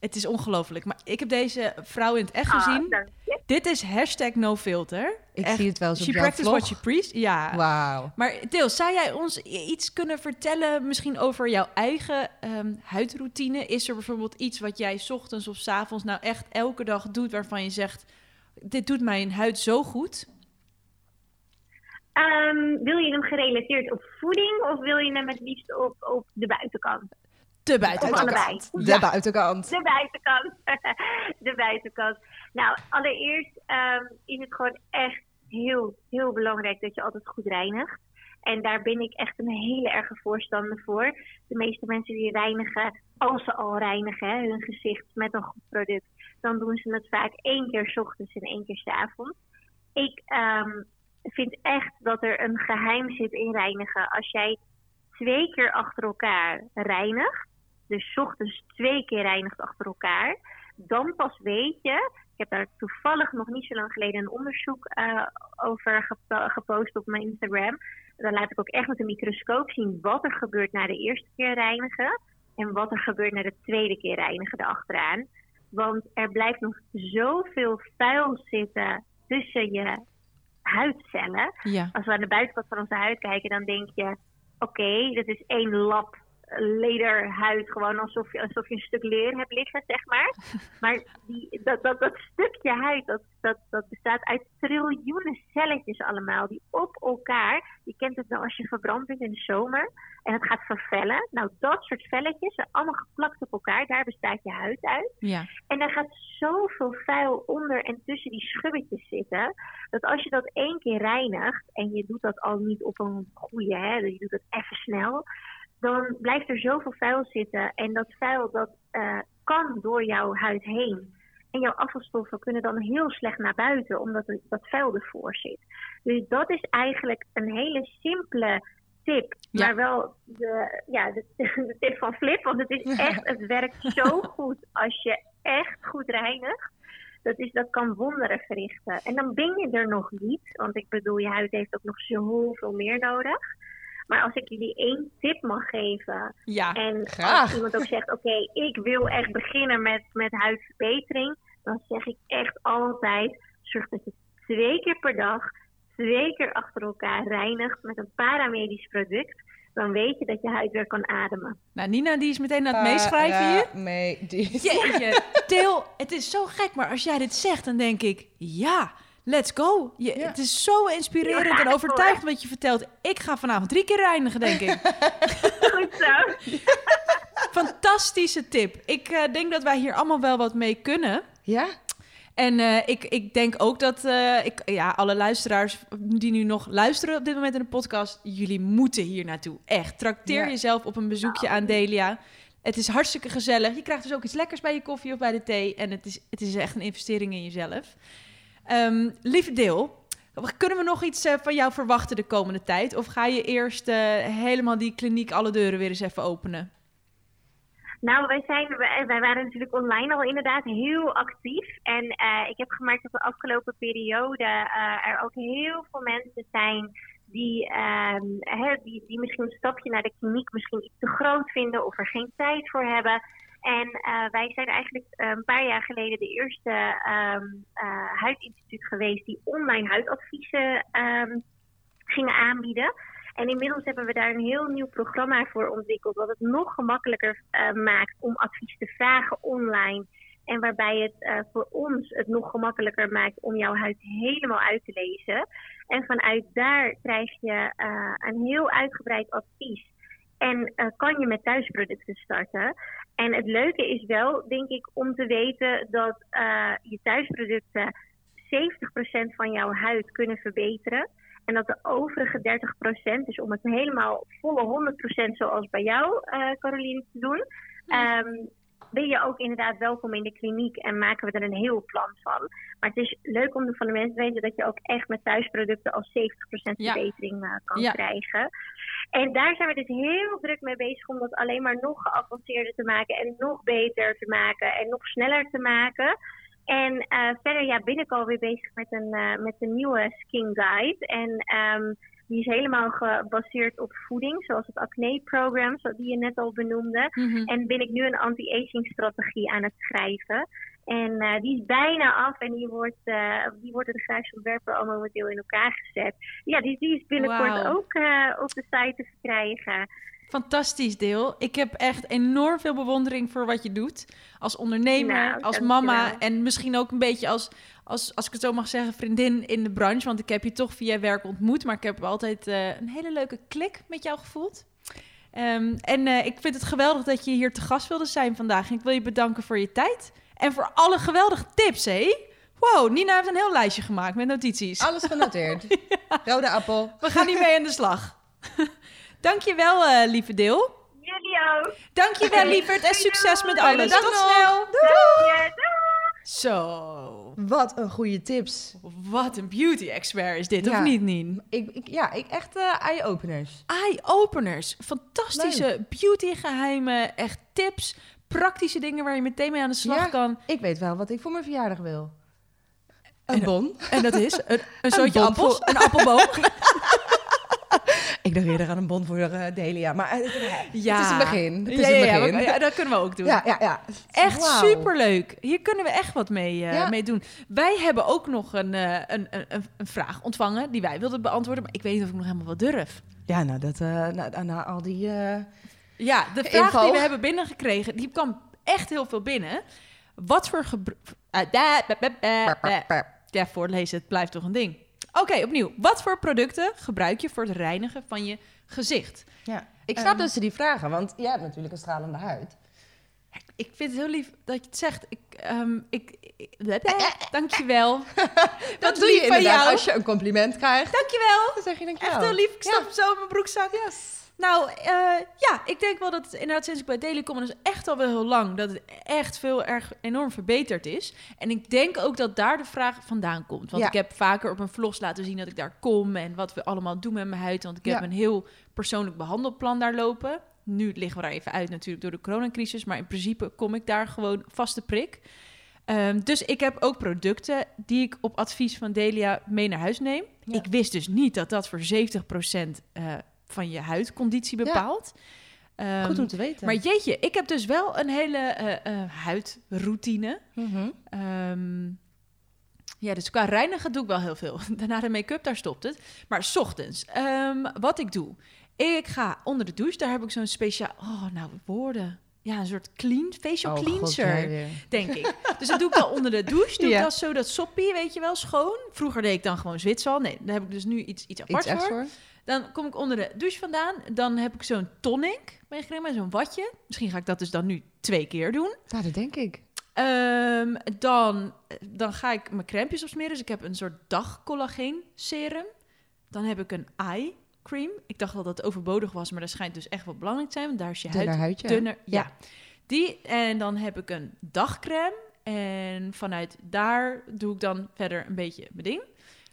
Speaker 1: Het, is ongelooflijk. Maar ik heb deze vrouw in het echt gezien.
Speaker 2: Ah, je.
Speaker 1: Dit is hashtag no filter.
Speaker 4: Ik
Speaker 1: Echt,
Speaker 4: zie het wel op
Speaker 1: She practice
Speaker 4: vlog.
Speaker 1: what she preach. Ja.
Speaker 4: Wauw.
Speaker 1: Maar Deel, zou jij ons iets kunnen vertellen misschien over jouw eigen ehm, huidroutine? Is er bijvoorbeeld iets wat jij 's ochtends of 's avonds nou echt elke dag doet waarvan je zegt, dit doet mijn huid zo goed?
Speaker 2: Ehm, wil je hem gerelateerd op voeding of wil je hem het liefst op, op de buitenkant?
Speaker 1: De buitenkant.
Speaker 2: allebei.
Speaker 4: De
Speaker 1: Ja.
Speaker 4: buitenkant.
Speaker 2: De buitenkant. de buitenkant. Nou, allereerst ehm, is het gewoon echt heel, heel belangrijk dat je altijd goed reinigt. En daar ben ik echt een hele erge voorstander voor. De meeste mensen die reinigen, als ze al reinigen, hè, hun gezicht met een goed product, dan doen ze het vaak één keer 's ochtends en één keer 's avonds. Ik ehm, vind echt dat er een geheim zit in reinigen. Als jij twee keer achter elkaar reinigt, dus ochtends twee keer reinigt achter elkaar, dan pas weet je. Ik heb daar toevallig nog niet zo lang geleden een onderzoek eh, over gepo- gepost op mijn Instagram. Dan laat ik ook echt met een microscoop zien wat er gebeurt na de eerste keer reinigen. En wat er gebeurt na de tweede keer reinigen erachteraan. Want er blijft nog zoveel vuil zitten tussen je huidcellen
Speaker 1: Ja.
Speaker 2: als we aan de buitenkant van onze huid kijken, dan denk je: oké, dat is één lap lederhuid, gewoon alsof je, alsof je een stuk leer hebt liggen, zeg maar. Maar die, dat, dat, dat stukje huid, dat, dat, dat bestaat uit triljoenen celletjes allemaal, die op elkaar, je kent het nou als je verbrand bent in de zomer en het gaat vervellen. Nou, dat soort velletjes zijn allemaal geplakt op elkaar, daar bestaat je huid uit.
Speaker 1: Ja.
Speaker 2: En daar gaat zoveel vuil onder en tussen die schubbetjes zitten. Dat als je dat één keer reinigt. En je doet dat al niet op een goede, hè, je doet het even snel. Dan blijft er zoveel vuil zitten. En dat vuil dat eh, kan door jouw huid heen. En jouw afvalstoffen kunnen dan heel slecht naar buiten. Omdat er, dat vuil ervoor zit. Dus dat is eigenlijk een hele simpele tip.
Speaker 1: Ja.
Speaker 2: Maar wel de, ja, de, de tip van Flip. Want het is echt, het werkt zo goed als je echt goed reinigt. Dat, is, dat kan wonderen verrichten. En dan ben je er nog niet. Want ik bedoel, je huid heeft ook nog zoveel meer nodig. Maar als ik jullie één tip mag geven.
Speaker 1: Ja.
Speaker 2: En
Speaker 4: graag.
Speaker 2: als iemand ook zegt, oké, ik wil echt beginnen met, met huidverbetering. Dan zeg ik echt altijd, zorg dat je twee keer per dag, twee keer achter elkaar reinigt met een paramedisch product. Dan weet je dat je huid weer kan ademen.
Speaker 1: Nou, Nina die is meteen aan het meeschrijven hier.
Speaker 4: Nee, die...
Speaker 1: Jeetje, Til, het is zo gek, maar als jij dit zegt, dan denk ik, ja, let's go. Je,
Speaker 4: Ja.
Speaker 1: Het is zo inspirerend
Speaker 2: Ja,
Speaker 1: en overtuigend wat je vertelt. Ik ga vanavond drie keer reinigen, denk ik.
Speaker 2: Goed zo.
Speaker 1: Fantastische tip. Ik eh, denk dat wij hier allemaal wel wat mee kunnen.
Speaker 4: Ja?
Speaker 1: En eh, ik, ik denk ook dat eh, ik, ja, alle luisteraars die nu nog luisteren op dit moment in de podcast, jullie moeten hier naartoe. Echt. Trakteer
Speaker 4: Ja.
Speaker 1: jezelf op een bezoekje aan Delia. Het is hartstikke gezellig. Je krijgt dus ook iets lekkers bij je koffie of bij de thee. En het is, het is echt een investering in jezelf. Ehm, lieve Deel, kunnen we nog iets eh, van jou verwachten de komende tijd? Of ga je eerst eh, helemaal die kliniek alle deuren weer eens even openen?
Speaker 2: Nou, wij, zijn, wij, waren natuurlijk online al inderdaad heel actief. En eh, ik heb gemerkt dat de afgelopen periode er ook heel veel mensen zijn die, ehm, hè, die, die misschien een stapje naar de kliniek misschien iets te groot vinden of er geen tijd voor hebben. En eh, wij zijn eigenlijk eh, een paar jaar geleden de eerste ehm, eh, huidinstituut geweest die online huidadviezen ehm, gingen aanbieden. En inmiddels hebben we daar een heel nieuw programma voor ontwikkeld, wat het nog gemakkelijker maakt om advies te vragen online En waarbij het voor ons het nog gemakkelijker maakt om jouw huid helemaal uit te lezen. En vanuit daar krijg je een heel uitgebreid advies. En kan je met thuisproducten starten. En het leuke is wel, denk ik, om te weten dat je thuisproducten 70% van jouw huid kunnen verbeteren. En dat de overige 30%, dus om het helemaal volle 100% zoals bij jou, uh, Caroline, te doen, um, ben je ook inderdaad welkom in de kliniek en maken we er een heel plan van. Maar het is leuk om van de mensen te weten dat je ook echt met thuisproducten al 70% verbetering uh, kan ja. krijgen. En daar zijn we dus heel druk mee bezig om dat alleen maar nog geavanceerder te maken en nog beter te maken en nog sneller te maken. En uh, verder ja, ben ik alweer bezig met een, uh, met een nieuwe skin guide. En um, die is helemaal gebaseerd op voeding, zoals het acne-program, die je net al benoemde. Mm -hmm. En ben ik nu een anti-aging strategie aan het schrijven. En uh, die is bijna af en die wordt, die wordt de grijze ontwerper al momenteel in elkaar gezet. Ja, die, die is binnenkort wow. ook op de site te verkrijgen.
Speaker 1: Fantastisch deel. Ik heb echt enorm veel bewondering voor wat je doet. Als ondernemer, nou, als mama en misschien ook een beetje als, als, als ik het zo mag zeggen, vriendin in de branche. Want ik heb je toch via werk ontmoet, maar ik heb altijd uh, een hele leuke klik met jou gevoeld. Um, en uh, ik vind het geweldig dat je hier te gast wilde zijn vandaag. En ik wil je bedanken voor je tijd en voor alle geweldige tips, hé. Wow, Nina heeft een heel lijstje gemaakt met notities.
Speaker 4: Alles genoteerd. ja. Rode appel.
Speaker 1: We gaan hiermee aan de slag. Dankjewel, uh, lieve deel.
Speaker 2: Jullie ook.
Speaker 1: Dankjewel, lieverd. En succes met alles.
Speaker 4: Tot snel.
Speaker 2: Doei.
Speaker 1: Zo.
Speaker 4: Wat een goede tips.
Speaker 1: Wat een beauty expert is dit, ja. of niet, Nien?
Speaker 4: Ik, ik, ja, ik echt uh, eye-openers.
Speaker 1: Eye-openers. Fantastische beauty-geheimen. Echt tips. Praktische dingen waar je meteen mee aan de slag
Speaker 4: ja,
Speaker 1: kan.
Speaker 4: Ik weet wel wat ik voor mijn verjaardag wil. Een bon.
Speaker 1: En dat is een, een zootje appels. Een appelboom.
Speaker 4: Ik dacht eerder aan een bon voor uh, Delia, maar uh,
Speaker 1: ja.
Speaker 4: het is een begin. Het is
Speaker 1: ja,
Speaker 4: een
Speaker 1: ja,
Speaker 4: begin.
Speaker 1: Ja, ja, dat kunnen we ook doen.
Speaker 4: Ja, ja, ja.
Speaker 1: Echt
Speaker 4: wow.
Speaker 1: superleuk. Hier kunnen we echt wat mee, uh,
Speaker 4: Ja.
Speaker 1: mee doen. Wij hebben ook nog een, een, een, een, een vraag ontvangen die wij wilden beantwoorden, maar ik weet niet of ik nog helemaal wat durf.
Speaker 4: Ja, nou, dat, na, na al die...
Speaker 1: Ja, de vraag
Speaker 4: Info.
Speaker 1: die we hebben binnengekregen, die kwam echt heel veel binnen. Wat voor gebruik... Ja, voorlezen, het blijft toch een ding. Oké, okay, opnieuw. Wat voor producten gebruik je voor het reinigen van je gezicht?
Speaker 4: Ja, ik snap
Speaker 1: Um,
Speaker 4: dat ze die vragen, want jij hebt natuurlijk een stralende huid.
Speaker 1: Ik vind het heel lief dat je het zegt. Ik, um, ik, ik, dankjewel.
Speaker 4: Dat
Speaker 1: Wat
Speaker 4: doe je
Speaker 1: van
Speaker 4: inderdaad
Speaker 1: jou.
Speaker 4: als je een compliment krijgt.
Speaker 1: Dankjewel.
Speaker 4: Dan zeg je dankjewel.
Speaker 1: Echt heel lief. Ik stop
Speaker 4: Ja.
Speaker 1: zo in mijn broekzak.
Speaker 4: Yes.
Speaker 1: Nou, uh, ja, ik denk wel dat het inderdaad sinds ik bij Daily dat is echt al wel heel lang, dat het echt veel erg enorm verbeterd is. En ik denk ook dat daar de vraag vandaan komt. Want
Speaker 4: Ja.
Speaker 1: ik heb vaker op mijn vlogs laten zien dat ik daar kom en wat we allemaal doen met mijn huid. Want ik heb
Speaker 4: Ja.
Speaker 1: een heel persoonlijk behandelplan daar lopen. Nu liggen we daar even uit natuurlijk door de coronacrisis, maar in principe kom ik daar gewoon vaste prik. Um, dus ik heb ook producten die ik op advies van Delia mee naar huis neem.
Speaker 4: Ja.
Speaker 1: Ik wist dus niet dat dat voor 70% uh, van je huidconditie bepaalt. Ja.
Speaker 4: Goed om te weten.
Speaker 1: Maar jeetje, ik heb dus wel een hele uh, uh, huidroutine.
Speaker 4: Mm -hmm.
Speaker 1: um, ja, dus qua reinigen doe ik wel heel veel. Daarna de make-up, daar stopt het. Maar s ochtends, um, wat ik doe. Ik ga onder de douche, daar heb ik zo'n speciaal... Oh, nou, woorden. Ja, een soort clean, facial
Speaker 4: oh,
Speaker 1: cleanser,
Speaker 4: God,
Speaker 1: denk ik. Dus dat doe ik al onder de douche. Doe
Speaker 4: Ja.
Speaker 1: ik dat zo, dat soppie, weet je wel, schoon. Vroeger deed ik dan gewoon Zwitsal. Nee, daar heb ik dus nu iets, iets apart
Speaker 4: Iets
Speaker 1: voor.
Speaker 4: voor.
Speaker 1: Dan kom ik onder de douche vandaan. Dan heb ik zo'n tonic meegenomen, zo'n watje. Misschien ga ik dat dus dan nu twee keer doen.
Speaker 4: Nou, dat denk ik.
Speaker 1: Um, dan, dan ga ik mijn crèmpjes opsmeren. Dus ik heb een soort dagcollageen serum. Dan heb ik een eye cream. Ik dacht al dat het overbodig was, maar dat schijnt dus echt wel belangrijk te zijn. Want daar is je
Speaker 4: Dunner
Speaker 1: huid
Speaker 4: huidje.
Speaker 1: dunner. Ja.
Speaker 4: Ja.
Speaker 1: Die. En dan heb ik een dagcrème. En vanuit daar doe ik dan verder een beetje mijn ding.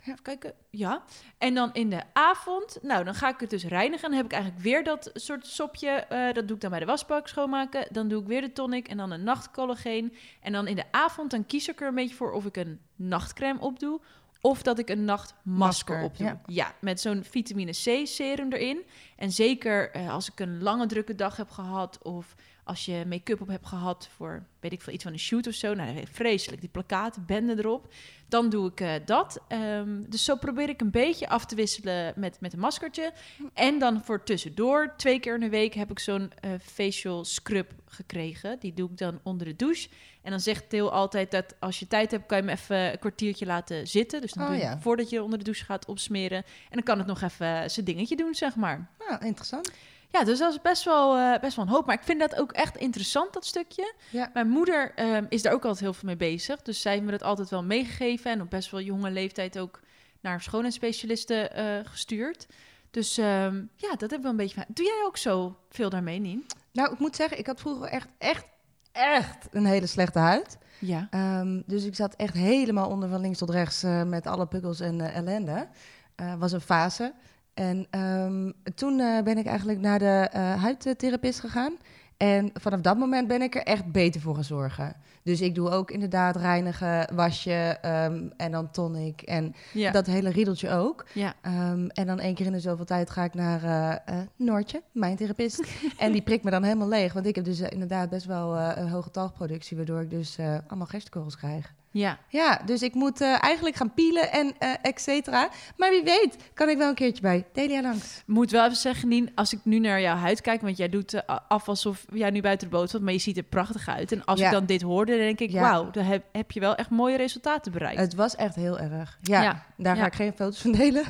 Speaker 1: Even kijken. Ja. En dan in de avond, nou, dan ga ik het dus reinigen. Dan heb ik eigenlijk weer dat soort sopje. Uh, dat doe ik dan bij de wasbak schoonmaken. Dan doe ik weer de tonic en dan een nachtcollageen. En dan in de avond, dan kies ik er een beetje voor of ik een nachtcrème opdoe. Of dat ik een nachtmasker
Speaker 4: Masker,
Speaker 1: opdoe. Ja,
Speaker 4: ja.
Speaker 1: met zo'n vitamine C serum erin. En zeker uh, als ik een lange drukke dag heb gehad... of als je make-up op hebt gehad voor, weet ik veel, iets van een shoot of zo. Nou, vreselijk, die plakaten, benden erop. Dan doe ik uh, dat. Um, dus zo probeer ik een beetje af te wisselen met, met een maskertje. En dan voor tussendoor, twee keer in de week, heb ik zo'n uh, facial scrub gekregen. Die doe ik dan onder de douche. En dan zegt Theo altijd dat als je tijd hebt, kan je hem even een kwartiertje laten zitten. Dus dan
Speaker 4: Oh,
Speaker 1: doe je
Speaker 4: ja.
Speaker 1: voordat je onder de douche gaat opsmeren. En dan kan het nog even zijn dingetje doen, zeg maar.
Speaker 4: Ah, interessant.
Speaker 1: Ja, dus dat is best wel, eh, best wel een hoop. Maar ik vind dat ook echt interessant, dat stukje.
Speaker 4: Ja.
Speaker 1: Mijn moeder ehm, is daar ook altijd heel veel mee bezig. Dus zij heeft me dat altijd wel meegegeven. En op best wel jonge leeftijd ook naar schoonheidsspecialisten eh, gestuurd. Dus ehm, ja, dat heb ik wel een beetje. Doe jij ook zo veel daarmee, Nien?
Speaker 4: Nou, ik moet zeggen, ik had vroeger echt, echt, echt een hele slechte huid.
Speaker 1: Ja.
Speaker 4: Ehm, dus ik zat echt helemaal onder van links tot rechts eh, met alle pukkels en eh, ellende. Eh was een fase. En ehm, toen ben ik eigenlijk naar de huidtherapist gegaan. En vanaf dat moment ben ik er echt beter voor gaan zorgen. Dus ik doe ook inderdaad reinigen, wasje ehm, en dan tonic en
Speaker 1: Ja.
Speaker 4: dat hele riedeltje ook.
Speaker 1: ja.
Speaker 4: Ehm, en dan één keer in de zoveel tijd ga ik naar eh, eh, Noortje, mijn therapeust. en die prikt me dan helemaal leeg. Want ik heb dus eh, inderdaad best wel een hoge talgproductie, waardoor ik dus allemaal gerstkorrels krijg.
Speaker 1: Ja.
Speaker 4: Ja, dus ik moet eh, eigenlijk gaan pielen en eh et cetera. Maar wie weet, kan ik wel een keertje bij Delia langs.
Speaker 1: Moet wel even zeggen, Nien, als ik nu naar jouw huid kijk, want jij doet eh, af alsof jij nu buiten de boot zat, maar je ziet er prachtig uit. En als
Speaker 4: Ja.
Speaker 1: ik dan dit hoorde, dan denk ik,
Speaker 4: Ja.
Speaker 1: wauw, dan heb, heb je wel echt mooie resultaten bereikt.
Speaker 4: Het was echt heel erg. Ja,
Speaker 1: Ja.
Speaker 4: daar ga ik geen foto's van delen.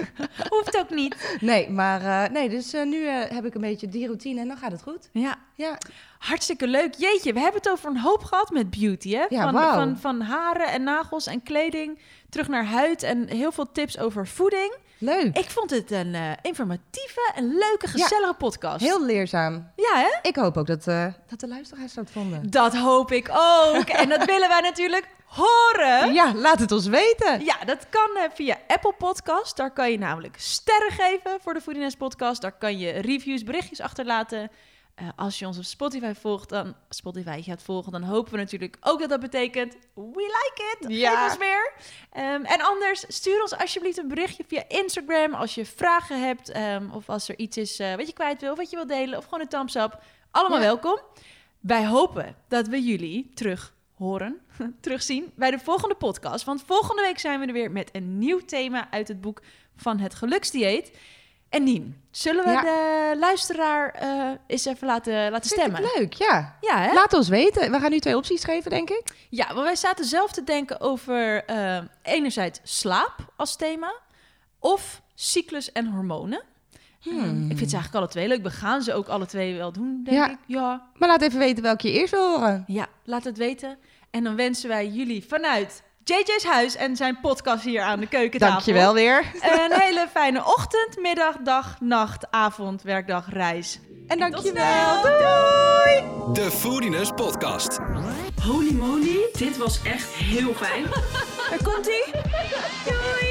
Speaker 1: Hoeft ook niet.
Speaker 4: Nee, maar nee, dus nu heb ik een beetje die routine en dan gaat het goed.
Speaker 1: Ja,
Speaker 4: Ja,
Speaker 1: hartstikke leuk. Jeetje, we hebben het over een hoop gehad met beauty, hè?
Speaker 4: Ja,
Speaker 1: van, van, van haren en nagels en kleding, terug naar huid en heel veel tips over voeding.
Speaker 4: leuk.
Speaker 1: Ik vond het een eh, informatieve en leuke, gezellige podcast.
Speaker 4: Heel leerzaam.
Speaker 1: Ja, hè?
Speaker 4: Ik hoop ook dat, eh, dat de luisteraars dat vonden.
Speaker 1: Dat hoop ik ook. en dat willen wij natuurlijk horen.
Speaker 4: Ja, laat het ons weten.
Speaker 1: Ja, dat kan eh, via Apple Podcast. Daar kan je namelijk sterren geven voor de Foodiness Podcast. Daar kan je reviews, berichtjes achterlaten. Eh, als je ons op Spotify volgt, dan Spotify gaat volgen, dan hopen we natuurlijk ook dat dat betekent we like it.
Speaker 4: Ja.
Speaker 1: Geef ons meer. Ehm, en anders stuur ons alsjeblieft een berichtje via Instagram als je vragen hebt ehm, of als er iets is eh, wat je kwijt wil, wat je wil delen of gewoon een thumbs up. Allemaal
Speaker 4: Ja.
Speaker 1: welkom. Wij hopen dat we jullie terug horen, terugzien bij de volgende podcast. Want volgende week zijn we er weer met een nieuw thema uit het boek van het geluksdieet. En Nien, zullen we
Speaker 4: Ja.
Speaker 1: de luisteraar eh, eens even laten, laten stemmen?
Speaker 4: leuk, ja.
Speaker 1: Ja, hè?
Speaker 4: Laat ons weten. We gaan nu twee opties geven, denk ik.
Speaker 1: Ja, want wij zaten zelf te denken over eh, enerzijds slaap als thema of cyclus en hormonen.
Speaker 4: Hmm.
Speaker 1: Ehm, ik vind ze eigenlijk alle twee leuk. We gaan ze ook alle twee wel doen, denk
Speaker 4: Ja.
Speaker 1: ik. Ja.
Speaker 4: Maar laat even weten welke je eerst wil horen.
Speaker 1: ja, laat het weten. En dan wensen wij jullie vanuit JJ's huis en zijn podcast hier aan de keukentafel.
Speaker 4: Dankjewel weer.
Speaker 1: Een hele fijne ochtend, middag, dag, nacht, avond, werkdag, reis.
Speaker 4: En
Speaker 1: Tot
Speaker 4: dankjewel.
Speaker 1: snel.
Speaker 4: Doei.
Speaker 3: De Foodiness Podcast.
Speaker 5: Holy moly, dit was echt heel fijn.
Speaker 1: Daar komt ie. Doei!